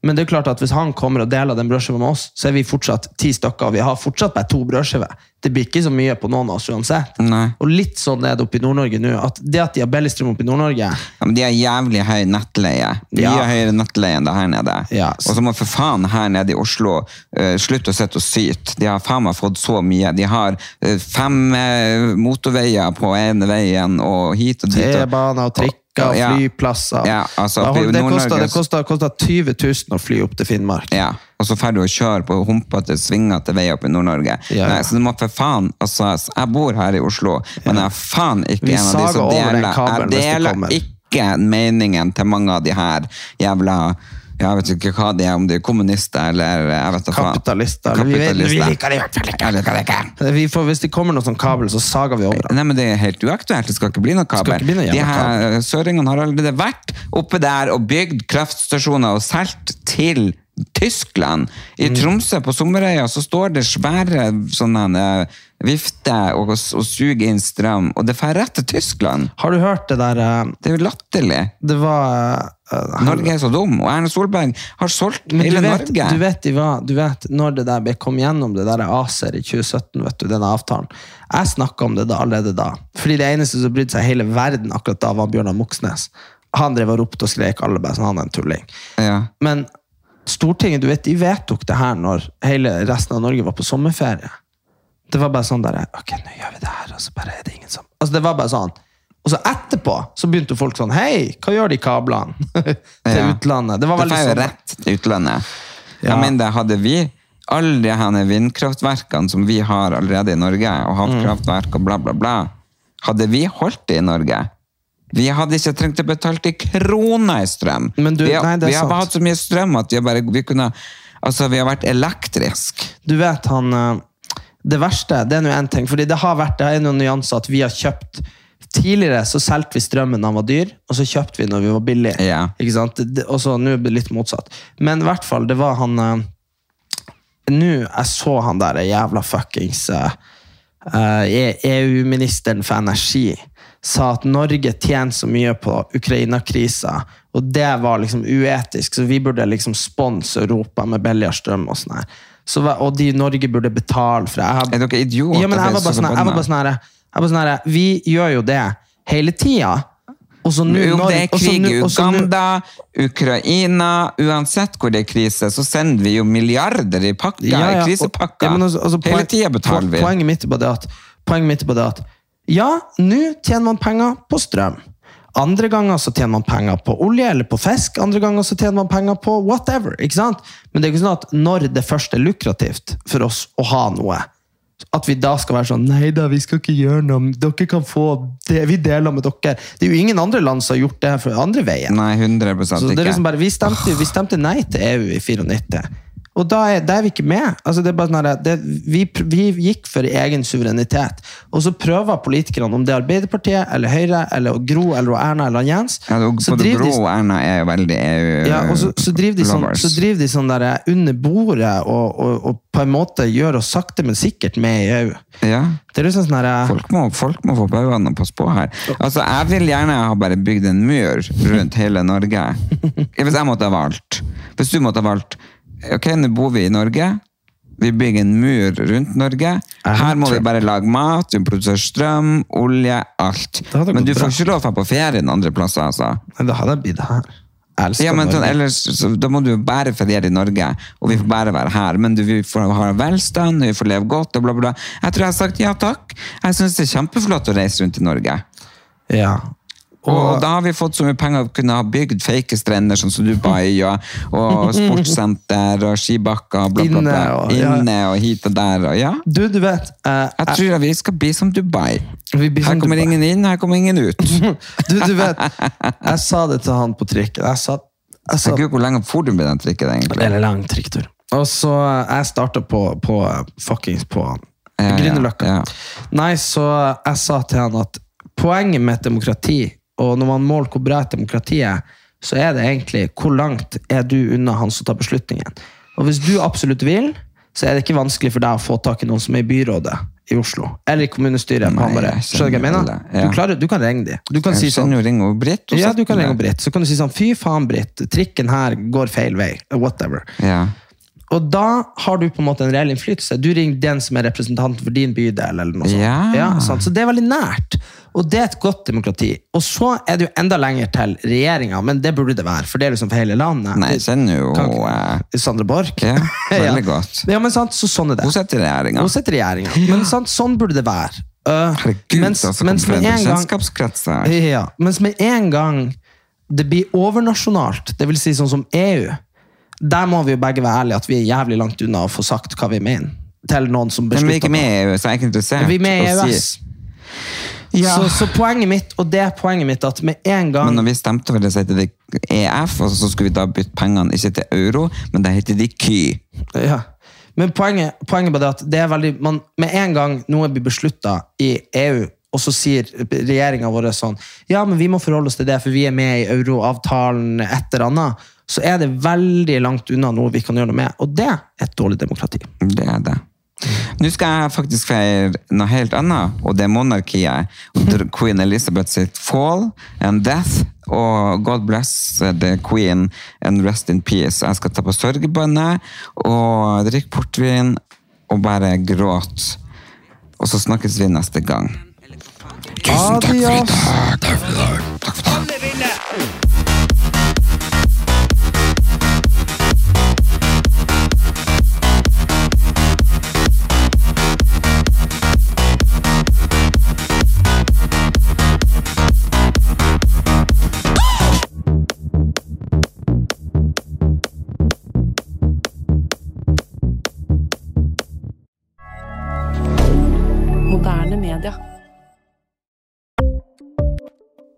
Men det er klart at hvis han kommer og deler den brødskiva med oss, så er vi fortsatt ti stykker, og vi har fortsatt bare to brødskiver. Det blir ikke så mye på noen av oss uansett. Nei. Og litt sånn er det oppe i Nord-Norge nå. at Det at de har Bellestrøm oppe i Nord-Norge Ja, men de har jævlig høy nettleie. Mye Ja. høyere nettleie enn det her nede. Ja. Og så må for faen her nede i Oslo uh, slutte å sitte og syte. De har faen meg fått så mye. De har uh, fem uh, motorveier på ene veien, og hit og dit. T-baner og trikker og Ja. flyplasser. Ja, altså, Da oppe i hold- det koster, det koster, koster 20 000 å fly opp til Finnmark. Ja, og så ferdig å kjøre på humpete, svingete veier opp i Nord-Norge. Ja. Nei, Så du må for faen, altså, jeg bor her i Oslo, men jeg er faen ikke Vi en av de som deler, jeg deler ikke meningen til mange av de her jævla jeg vet ikke hva de er, om de er kommunister eller jeg vet da faen. Kapitalister. Vi, vet, vi liker det i hvert fall ikke. Liker det ikke. Vi får, hvis det kommer noe sånn kabel, så sager vi over det. Nei, men Det er helt uaktuelt. Det skal ikke bli noe kabel. ikke bli noe De her Søringene har allerede vært oppe der og bygd kraftstasjoner og solgt til Tyskland. Mm. I Tromsø, på Sommerøya, så står det svære sånne vifter og, og suge inn strøm, og det drar rett til Tyskland. Har du hørt det der uh, Det er jo latterlig. Det var uh, Norge er så dum, og Erna Solberg har solgt hele vet, Norge. du vet, Iva, du vet, når det der kom gjennom det der ACER i 2017, vet du, denne avtalen Jeg snakka om det da, allerede da. Fordi det eneste som brydde seg hele verden akkurat da, var Bjørnar Moxnes. Han drev og ropte og skrek alle bare sånn, han er en tulling. Ja. Men Stortinget du vet, de vedtok det her når hele resten av Norge var på sommerferie. Det var bare sånn der, ok, nå gjør vi det her, og så bare er det ingen som... Altså, det var bare sånn. Og så etterpå så begynte folk sånn, hei, hva gjør de kablene til Ja. utlandet? Det var Det veldig får jo sånn. rett til utlandet. Ja. Jeg mener, hadde vi alle de her vindkraftverkene som vi har allerede i Norge, og Mm. havkraftverk og bla, bla, bla, hadde vi holdt det i Norge? Vi hadde ikke trengt å betale til kroner i strøm. Men du, vi har, nei, vi har hatt så mye strøm at vi bare, vi kunne, altså, vi har vært elektrisk. Du vet, han eh, Det verste, det er nå én ting, fordi det har vært det er noen nyanser at vi har kjøpt Tidligere så solgte vi strømmen da den var dyr, og så kjøpte vi når vi var billig. Yeah. Ikke sant? Og så nå er det litt motsatt. Men i hvert fall, det var han uh, Nå jeg så han der jævla fuckings eh, EU-ministeren for energi sa at Norge tjener så mye på Ukraina-krisa, og det var liksom uetisk, så vi burde liksom sponse Europa med billigere strøm og sånn her. Så, var, og de i Norge burde betale for det. Er dere idioter? ja, men jeg var bare sånn, bare sånn her, jeg var sånn her, Vi gjør jo det hele tida. Og så nå det er krig i Uganda, Ukraina Uansett hvor det er krise, så sender vi jo milliarder i pakker, Ja, ja, krisepakker. ja, men altså- altså, Hele tida betaler vi. Poenget mitt er bare det at, poenget mitt er bare det at ja, nå tjener man penger på strøm. Andre ganger så tjener man penger på olje eller på fisk. Andre ganger så tjener man penger på whatever. ikke sant? Men det er ikke sånn at når det først er lukrativt for oss å ha noe, at vi da skal være sånn Nei da, vi skal ikke gjøre noe. Dere kan få det. Vi deler med dere. Det er jo ingen andre land som har gjort det her for andre veien. Nei, 100% Så det er liksom bare, vi, stemte, vi stemte nei til EU i 94. Og da er, da er vi ikke med. Altså det sånn det, vi, vi gikk for egen suverenitet. Og så prøver politikerne, om det er Arbeiderpartiet, eller Høyre, eller Gro, eller Erna, eller Jens ja, og så både Gro og Erna er jo veldig EU ja, og så, så driver de sånn, så driver de sånn der under bordet og, og, og på en måte gjør oss sakte, men sikkert med i EU. Ja. Det er liksom sånn der, Folk må, folk må få bauene passe på her. Altså, Jeg vil gjerne ha bare bygd en mur rundt hele Norge. Hvis jeg måtte ha valgt. Hvis du måtte ha valgt. Ok, nå bor vi i Norge. Vi bygger en mur rundt Norge. Her må vi bare lage mat, vi produserer strøm, olje, alt. Men du får ikke lov til å dra på ferie andre plasser, altså. Men Da hadde jeg blitt her. Ja, men sånn, ellers, så, Da må du bare feriere i Norge, og vi får bare være her. Men du, vi får ha velstand, vi får leve godt, og bla, bla. Jeg tror jeg har sagt ja takk. Jeg syns det er kjempeflott å reise rundt i Norge. Ja. Og, da har vi fått så mye penger å kunne ha bygd fake strender, sånn som Dubai, og, og sportssenter og skibakker, bla, bla, bla. Inne og- ja. Og hit og der. Og, ja. Du, du vet uh, Jeg tror at vi skal bli som Dubai. Vi blir Her som kommer Dubai. ingen inn, her kommer ingen ut. Du, du vet, jeg sa det til han på trikken. Jeg sa, jeg sa Gud, hvor lenge for du med den trikken, egentlig? Eller lang trikktur. Og så eh, jeg starta på, på eh, fuckings på Ja, ja, Grünerløkka. ja. Nei, så jeg sa til han at poenget med et demokrati, og når man måler hvor bra demokrati er, så er det egentlig hvor langt er du unna han som tar beslutningen. Og hvis du absolutt vil, så er det ikke vanskelig for deg å få tak i noen som er i byrådet i Oslo. Eller i kommunestyret. Nei. Skjønner du hva jeg mener? ja. Du, klarer, du kan ringe dem. Du kan si sånn ringe og Britt. ja, du kan ringe Britt. Så kan du si sånn Fy faen, Britt. Trikken her går feil vei. Whatever. Ja. Og da har du på en måte en reell innflytelse. Du ringer den som er representant for din bydel. eller noe sånt. Ja. sant? Så det er veldig nært. Og det er et godt demokrati. Og så er det jo enda lenger til regjeringa, men det burde det være, for det er liksom for hele landet. Nei, jeg kjenner jo ikke- eh, Sandra Borch. Ja, veldig godt. Ja, men sant, så sånn er det. Hun sitter i regjeringa. Hun sitter i regjeringa. Men sant, sånn burde det være. Uh, Herregud, mens, altså, mens med en gang ja, mens med en gang det blir overnasjonalt, det vil si sånn som EU, der må vi jo begge være ærlige at vi er jævlig langt unna å få sagt hva vi mener. Til noen som beslutter Men vi er ikke med i EU, så jeg er ikke interessert. Vi er med i EØS. Ja. Så, så poenget mitt, og det er poenget mitt, at med en gang Men når vi stemte for det, så heter det EF, og så skulle vi da bytte pengene ikke til euro, men da heter de KY. Ja. Men poenget, poenget er bare at det er veldig man, Med en gang noe blir beslutta i EU, og så sier regjeringa vår sånn Ja, men vi må forholde oss til det, for vi er med i euroavtalen, et eller annet. Så er det veldig langt unna noe vi kan gjøre noe med. Og det er et dårlig demokrati. Det er det. Nå skal jeg faktisk feire noe helt annet, og det er monarkiet. Queen Elizabeth sitt fall and death, og God bless the queen and rest in peace. Jeg skal ta på sørgebåndet og drikke portvin og bare gråte. Og så snakkes vi neste gang. Tusen takk for i dag. Takk for i dag. Takk for i dag.